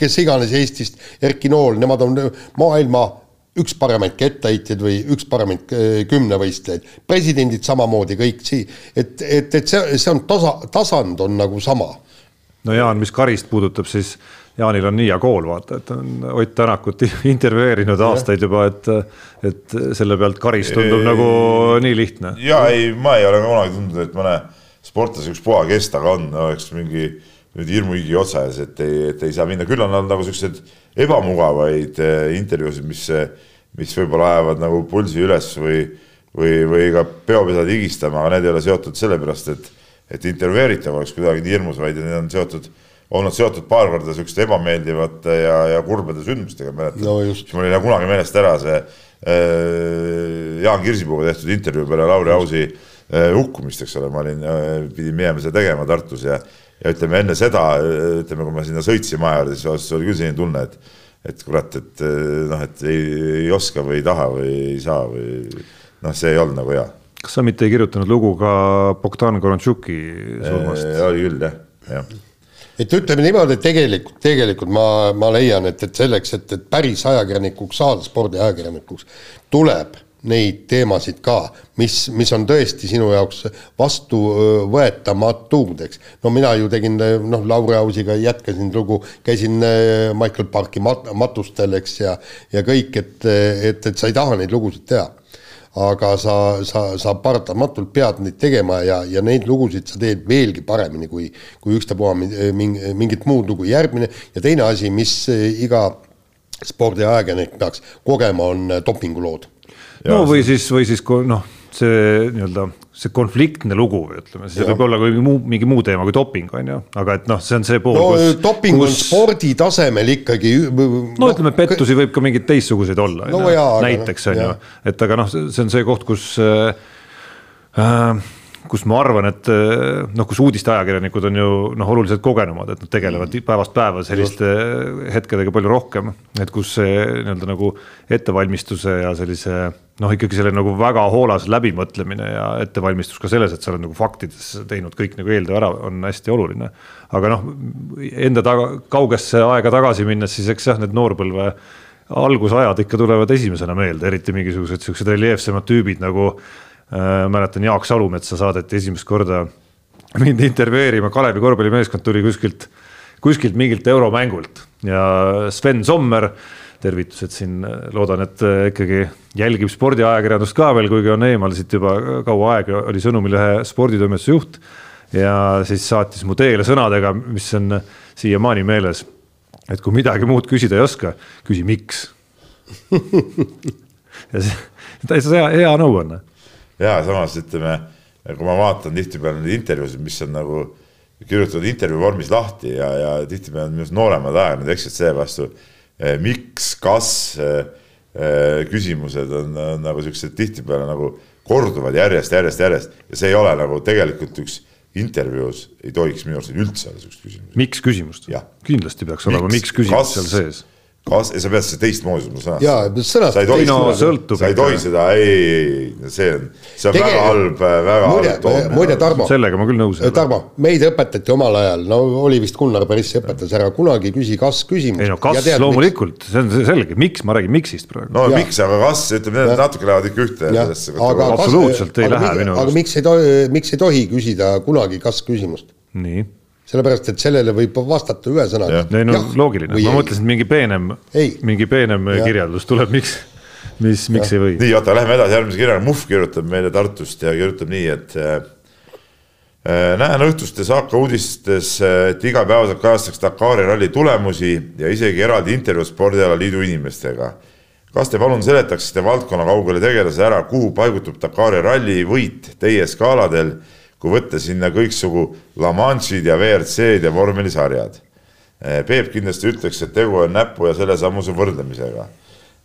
kes iganes Eestist, Erki Nool, nemad on maailma üks paremaid kettaheitjaid või üks paremaid äh, kümnevõistlejaid, presidendid samamoodi kõik sii-, et, et, et see, see on tasa, tasand on nagu sama. No Jaan, mis Karist puudutab, siis Jaanil on nii hea kool, vaata, et on Ott Tänakut intervjueerinud aastaid juba, et, et selle pealt Karis tundub nagu nii lihtne. ja ei, ma ei ole ka kunagi tundnud, et mõne sportlase ükspuha, kes taga on, oleks mingi nüüd hirmuhigi otsas, et ei, et ei saa minna, küll on olnud nagu siukseid ebamugavaid eh, intervjuusid, mis, mis võib-olla ajavad nagu pulsi üles või, või, või ka peopesad higistama, aga need ei ole seotud sellepärast, et, et intervjueeritav oleks kuidagi nii hirmus, vaid need on seotud olnud seotud paar korda niisuguste ebameeldivate ja, ja kurbade sündmustega, mäletad no? siis mul ei lähe kunagi meelest ära see äh, Jaan Kirsipuuga tehtud intervjuu peale Lauri Ausi äh, hukkumist, eks ole, ma olin äh,, pidin minema seda tegema Tartus ja ja ütleme enne seda, ütleme, kui ma sinna sõitsime aja juurde, siis oli küll selline tunne, et et kurat, et noh, et ei, ei oska või ei taha või ei saa või noh, see ei olnud nagu hea. Kas sa mitte ei kirjutanud lugu ka Bogdan Korontšuki surmast? oli küll jah, jah et ütleme niimoodi, et tegelikult, tegelikult ma, ma leian, et, et selleks, et, et päris ajakirjanikuks saada, spordiajakirjanikuks, tuleb neid teemasid ka, mis, mis on tõesti sinu jaoks vastuvõetamatud, eks. no mina ju tegin, noh, Lauri Ausiga jätkasin lugu, käisin Michael Parki mat-, matustel, eks, ja ja kõik, et, et, et sa ei taha neid lugusid teha aga sa, sa, sa paratamatult pead neid tegema ja, ja neid lugusid sa teed veelgi paremini kui, kui ükstapuha mingit muud lugu. järgmine ja teine asi, mis iga spordiajakirjanik peaks kogema, on dopingulood. no või siis, või siis noh, see nii-öelda see konfliktne lugu või ütleme, see võib olla ka mingi muu, mingi muu teema kui doping on ju, aga et noh, see on see pool. no kus, doping kus... on spordi tasemel ikkagi. no ütleme, pettusi võib ka mingeid teistsuguseid olla no,, näiteks on ju, et aga noh, see on see koht, kus äh, äh kus ma arvan, et eh, noh, kus uudisteajakirjanikud on ju noh, oluliselt kogenumad, et nad tegelevad päevast päeva selliste hetkedega palju rohkem. et kus see nii-öelda nagu ettevalmistuse ja sellise noh, ikkagi selle nagu väga hoolas läbimõtlemine ja ettevalmistus ka selles, et sa oled nagu faktides teinud kõik nagu eeltöö ära, on hästi oluline. aga noh, enda taga, kaugesse aega tagasi minnes, siis eks jah, need noorpõlve algusajad ikka tulevad esimesena meelde, eriti mingisugused siuksed reljeefsemad tüübid nagu mäletan, Jaak Salumetsa saadeti esimest korda. Mind intervjueerima, Kalevi korvpallimeeskond tuli kuskilt, kuskilt mingilt euromängult. Ja Sven Sommer, tervitused siin, loodan, et äh, ikkagi jälgib spordiajakirjandust ka veel, kuigi on eemal siit juba kaua aega, oli Sõnumilehe sporditoimetuse juht. Ja siis saatis mu teele sõnadega, mis on siiamaani meeles, et kui midagi muud küsida ei oska, küsi miks. Ja see täitsa hea, hea nõuanne ja samas ütleme, kui ma vaatan tihtipeale neid intervjuusid, mis on nagu kirjutatud intervjuu vormis lahti ja, ja tihtipeale on minust nooremad ajakirjanikud eksivad seevastu eh,. miks, kas eh, eh, küsimused on, on nagu siuksed tihtipeale nagu korduvad järjest, järjest, järjest ja see ei ole nagu tegelikult üks intervjuus ei tohiks minu arust üldse olla siukest küsimust. miks küsimust? kindlasti peaks miks, olema miks küsimust seal sees kas, sa pead seda teistmoodi sõnastama. jaa, sõnast. sa ei tohi no, seda, sa ei tohi seda, ei, ei, see on, see on Tege... väga halb, väga muide, halb toomine. muide, Tarmo. sellega ma küll nõus ei ole. Tarmo, meid õpetati omal ajal, no oli vist Gunnar Päris õpetas ära, kunagi küsi kas küsimust. ei no kas loomulikult, see on selge, miks, ma räägin miksist praegu. no ja. miks, aga kas, ütleme, need natuke lähevad ikka ühte. absoluutselt ei lähe minu arust. aga miks ei tohi, miks ei tohi küsida kunagi kas küsimust? nii sellepärast, et sellele võib vastata ühe sõnaga. ei no jah, loogiline, ma mõtlesin, et mingi peenem, mingi peenem ja. kirjeldus tuleb, miks, mis, miks ja. ei või. nii, oota, lähme edasi, järgmise kirjaga, Muhv kirjutab meile Tartust ja kirjutab nii, et äh, näen õhtustes AK uudistes, et igapäevaselt kajastatakse Dakari ralli tulemusi ja isegi eraldi intervjuud spordialaliidu inimestega. kas te palun seletaksite valdkonna kaugele tegelase ära, kuhu paigutub Dakari ralli võit teie skaaladel kui võtta sinna kõiksugu La Manche'id ja WRC-d ja vormelisarjad. Peep kindlasti ütleks, et tegu on näpu ja sellesamuse võrdlemisega.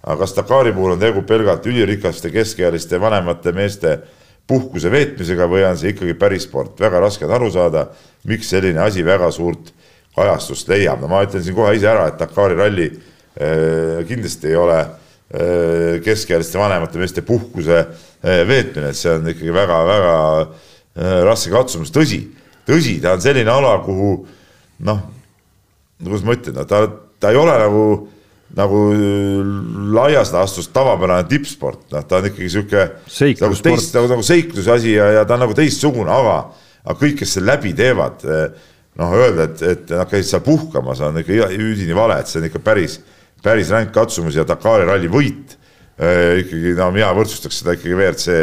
aga kas Dakari puhul on tegu pelgalt ülirikaste keskealiste vanemate meeste puhkuse veetmisega või on see ikkagi päris sport, väga raske on aru saada, miks selline asi väga suurt kajastust leiab, no ma ütlen siin kohe ise ära, et Dakari ralli äh, kindlasti ei ole äh, keskealiste vanemate meeste puhkuse veetmine, et see on ikkagi väga-väga raske katsumus, tõsi, tõsi, ta on selline ala, kuhu noh, kuidas ma ütlen, ta, ta ei ole nagu nagu laias laastus tavapärane tippsport, noh, ta on ikkagi sihuke nagu teist nagu, nagu seikluse asi ja, ja ta on nagu teistsugune, aga, aga kõik, kes selle läbi teevad, noh, öelda, et, et nad käisid seal puhkamas, on ikka üdini vale, et see on ikka päris, päris ränk katsumus ja Dakari ralli võit eh, ikkagi, no mina võrdsustaks seda ikkagi WRC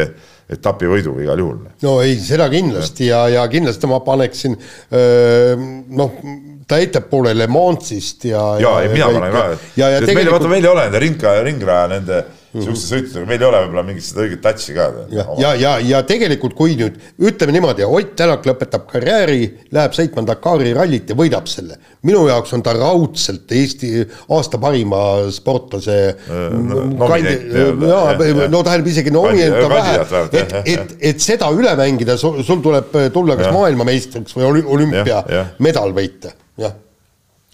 etapivõiduga igal juhul. no ei, seda kindlasti ja, ja kindlasti ma paneksin noh ta ettepoole Le Mansist ja. ja, ja, mina panen ka. Tegelikult... meil vaata, meil ei ole nende ringra, ringraja nende -hmm. siukeste sõitudega, meil ei ole võib-olla mingit seda õiget touch'i ka. ja, ja, ja, ja tegelikult, kui nüüd ütleme niimoodi, Ott Tänak lõpetab karjääri, läheb sõitma Dakari rallit ja võidab selle. minu jaoks on ta raudselt Eesti aasta parima sportlase no, kandi, ja, no tähendab isegi nominent on vähe, et, et, et seda üle mängida, sul tuleb tulla kas maailmameistriks või olümpiamedal võita jah.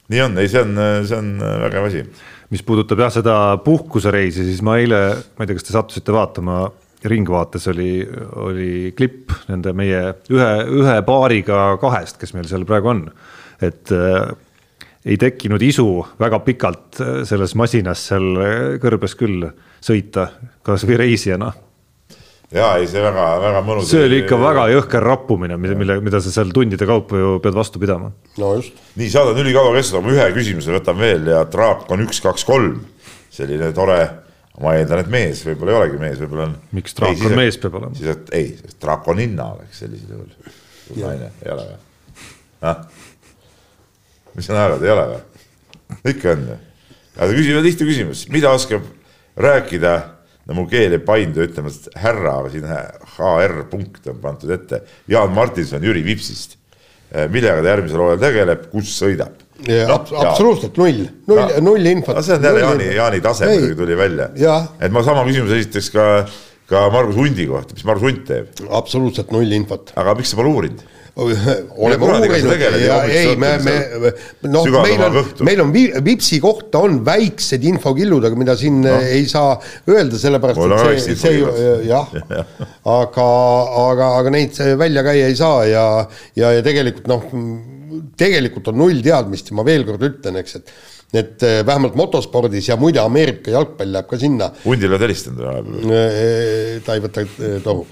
nii on, ei, see on, see on vägev asi. Mis puudutab jah, seda puhkusereisi, siis ma eile, ma ei tea, kas te sattusite vaatama, Ringvaates oli, oli klipp nende meie ühe, ühe paariga kahest, kes meil seal praegu on. et äh, ei tekkinud isu väga pikalt selles masinas seal kõrbes küll sõita, kasvõi reisijana ja ei, see väga-väga mõnus. see oli ikka väga jõhker rappumine, mille, mille, mida sa seal tundide kaupa ju pead vastu pidama. no just. nii, saade on ülikaua kestnud, aga ühe küsimuse võtan veel ja traak on üks, kaks, kolm. selline tore, ma eeldan, et mees, võib-olla ei olegi mees, võib-olla on. miks traak ei, on mees peab olema? siis, et ei, draakoninna oleks sellisel juhul. naine, ei ole või? mis sa naerad, ei ole või? ikka on ju. aga küsime lihtne küsimus, mida oskab rääkida no mu keel ei paindu ütlema härra, aga siin HR punkt on pandud ette. Jaan Martinson Jüri Vipsist. Eh, millega ta järgmisel hooajal tegeleb, kus sõidab? No, absoluutselt null, null no,, null infot. no see on jälle Jaani, Jaani tase muidugi tuli välja. et ma sama küsimuse esitaks ka, ka Margus Hundi kohta, mis Margus Hunt teeb? absoluutselt null infot. aga miks sa pole uurinud? oleme uurinud. ja ei, me, me noh, meil on, meil on Vipsi kohta on väiksed infokillud, aga mida siin no. ei saa öelda, sellepärast et see, see jah, aga, aga, aga neid välja käia ei saa ja, ja, ja tegelikult noh, tegelikult on null teadmist ja ma veel kord ütlen, eks, et et eh, vähemalt motospordis ja muide Ameerika jalgpall läheb ka sinna. hundile oled helistanud vahepeal? Eh, ta ei võta eh, toru.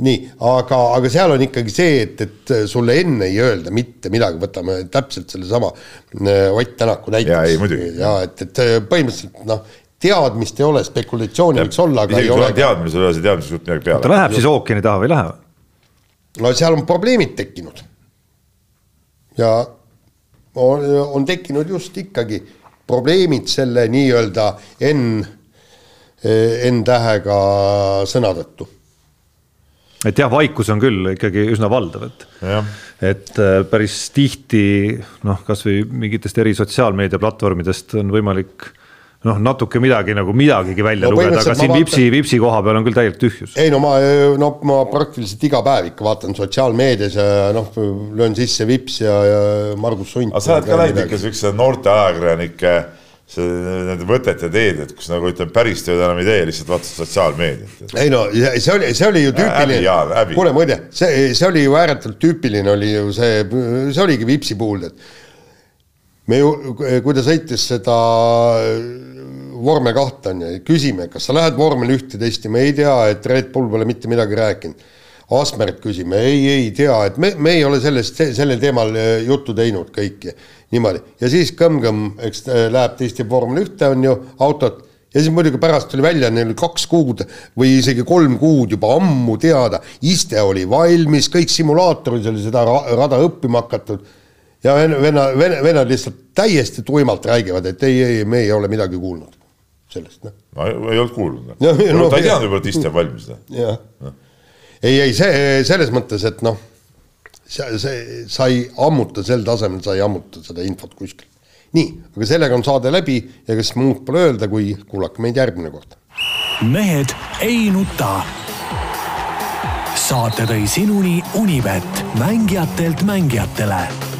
nii, aga, aga seal on ikkagi see, et, et sulle enne ei öelda mitte midagi, võtame täpselt sellesama Ott Tänaku näiteks. ja et, et põhimõtteliselt noh, teadmist ei ole, spekulatsiooni võiks olla, aga ei ole. teadmisel ei ole see teadmisel suurt midagi peale. ta läheb siis ookeani taha või ei lähe? no seal on probleemid tekkinud. ja on, on tekkinud just ikkagi probleemid selle nii-öelda N, N-tähega sõna tõttu. Et jah, vaikus on küll ikkagi üsna valdav, et, et äh, päris tihti noh, kasvõi mingitest eri sotsiaalmeediaplatvormidest on võimalik noh, natuke midagi nagu midagigi välja no, lugeda, aga siin vaatan... Vipsi, Vipsi koha peal on küll täielik tühjus. ei no ma, no ma praktiliselt iga päev ikka vaatan sotsiaalmeedias ja noh, löön sisse Vips ja, ja Margus Sunt. aga sa oled ka näinud ikka siukse noorte ajakirjanike see, nende võtet ja teed, et kus nagu ütleme, päris tööd enam ei tee, lihtsalt vaatad sotsiaalmeediat. ei no see oli, see oli ju tüüpiline. kuule muide, see, see oli ju ääretult tüüpiline oli ju see, see oligi Vipsi puhul, et me ju, kui ta sõitis seda vormel kahte on ju, küsime, kas sa lähed vormel ühte testima, ei tea, et Red Bull pole mitte midagi rääkinud. Asmert küsime, ei, ei tea, et me, me ei ole sellest, sellel teemal äh, juttu teinud kõiki. Niimoodi. Ja siis kõmm-kõmm, eks äh, läheb testima vormel ühte on ju autot. Ja siis muidugi pärast tuli välja, neil oli kaks kuud või isegi kolm kuud juba ammu teada, iste oli valmis, kõik simulaatoris oli seda rada õppima hakatud ja venna, venna, vennad lihtsalt täiesti tuimalt räägivad, et ei, ei, me ei ole midagi kuulnud sellest, noh. ma ei olnud kuulnud. Noh. No, no, ta ei teadnud võib-olla, et iste on valmis. Noh. jah no.. ei, ei see selles mõttes, et noh, see, see, sa ei ammuta sel tasemel, sa ei ammuta seda infot kuskil. nii, aga sellega on saade läbi ja kas muud pole öelda, kui kuulake meid järgmine kord. mehed ei nuta. saate tõi sinuni Univet, mängijatelt mängijatele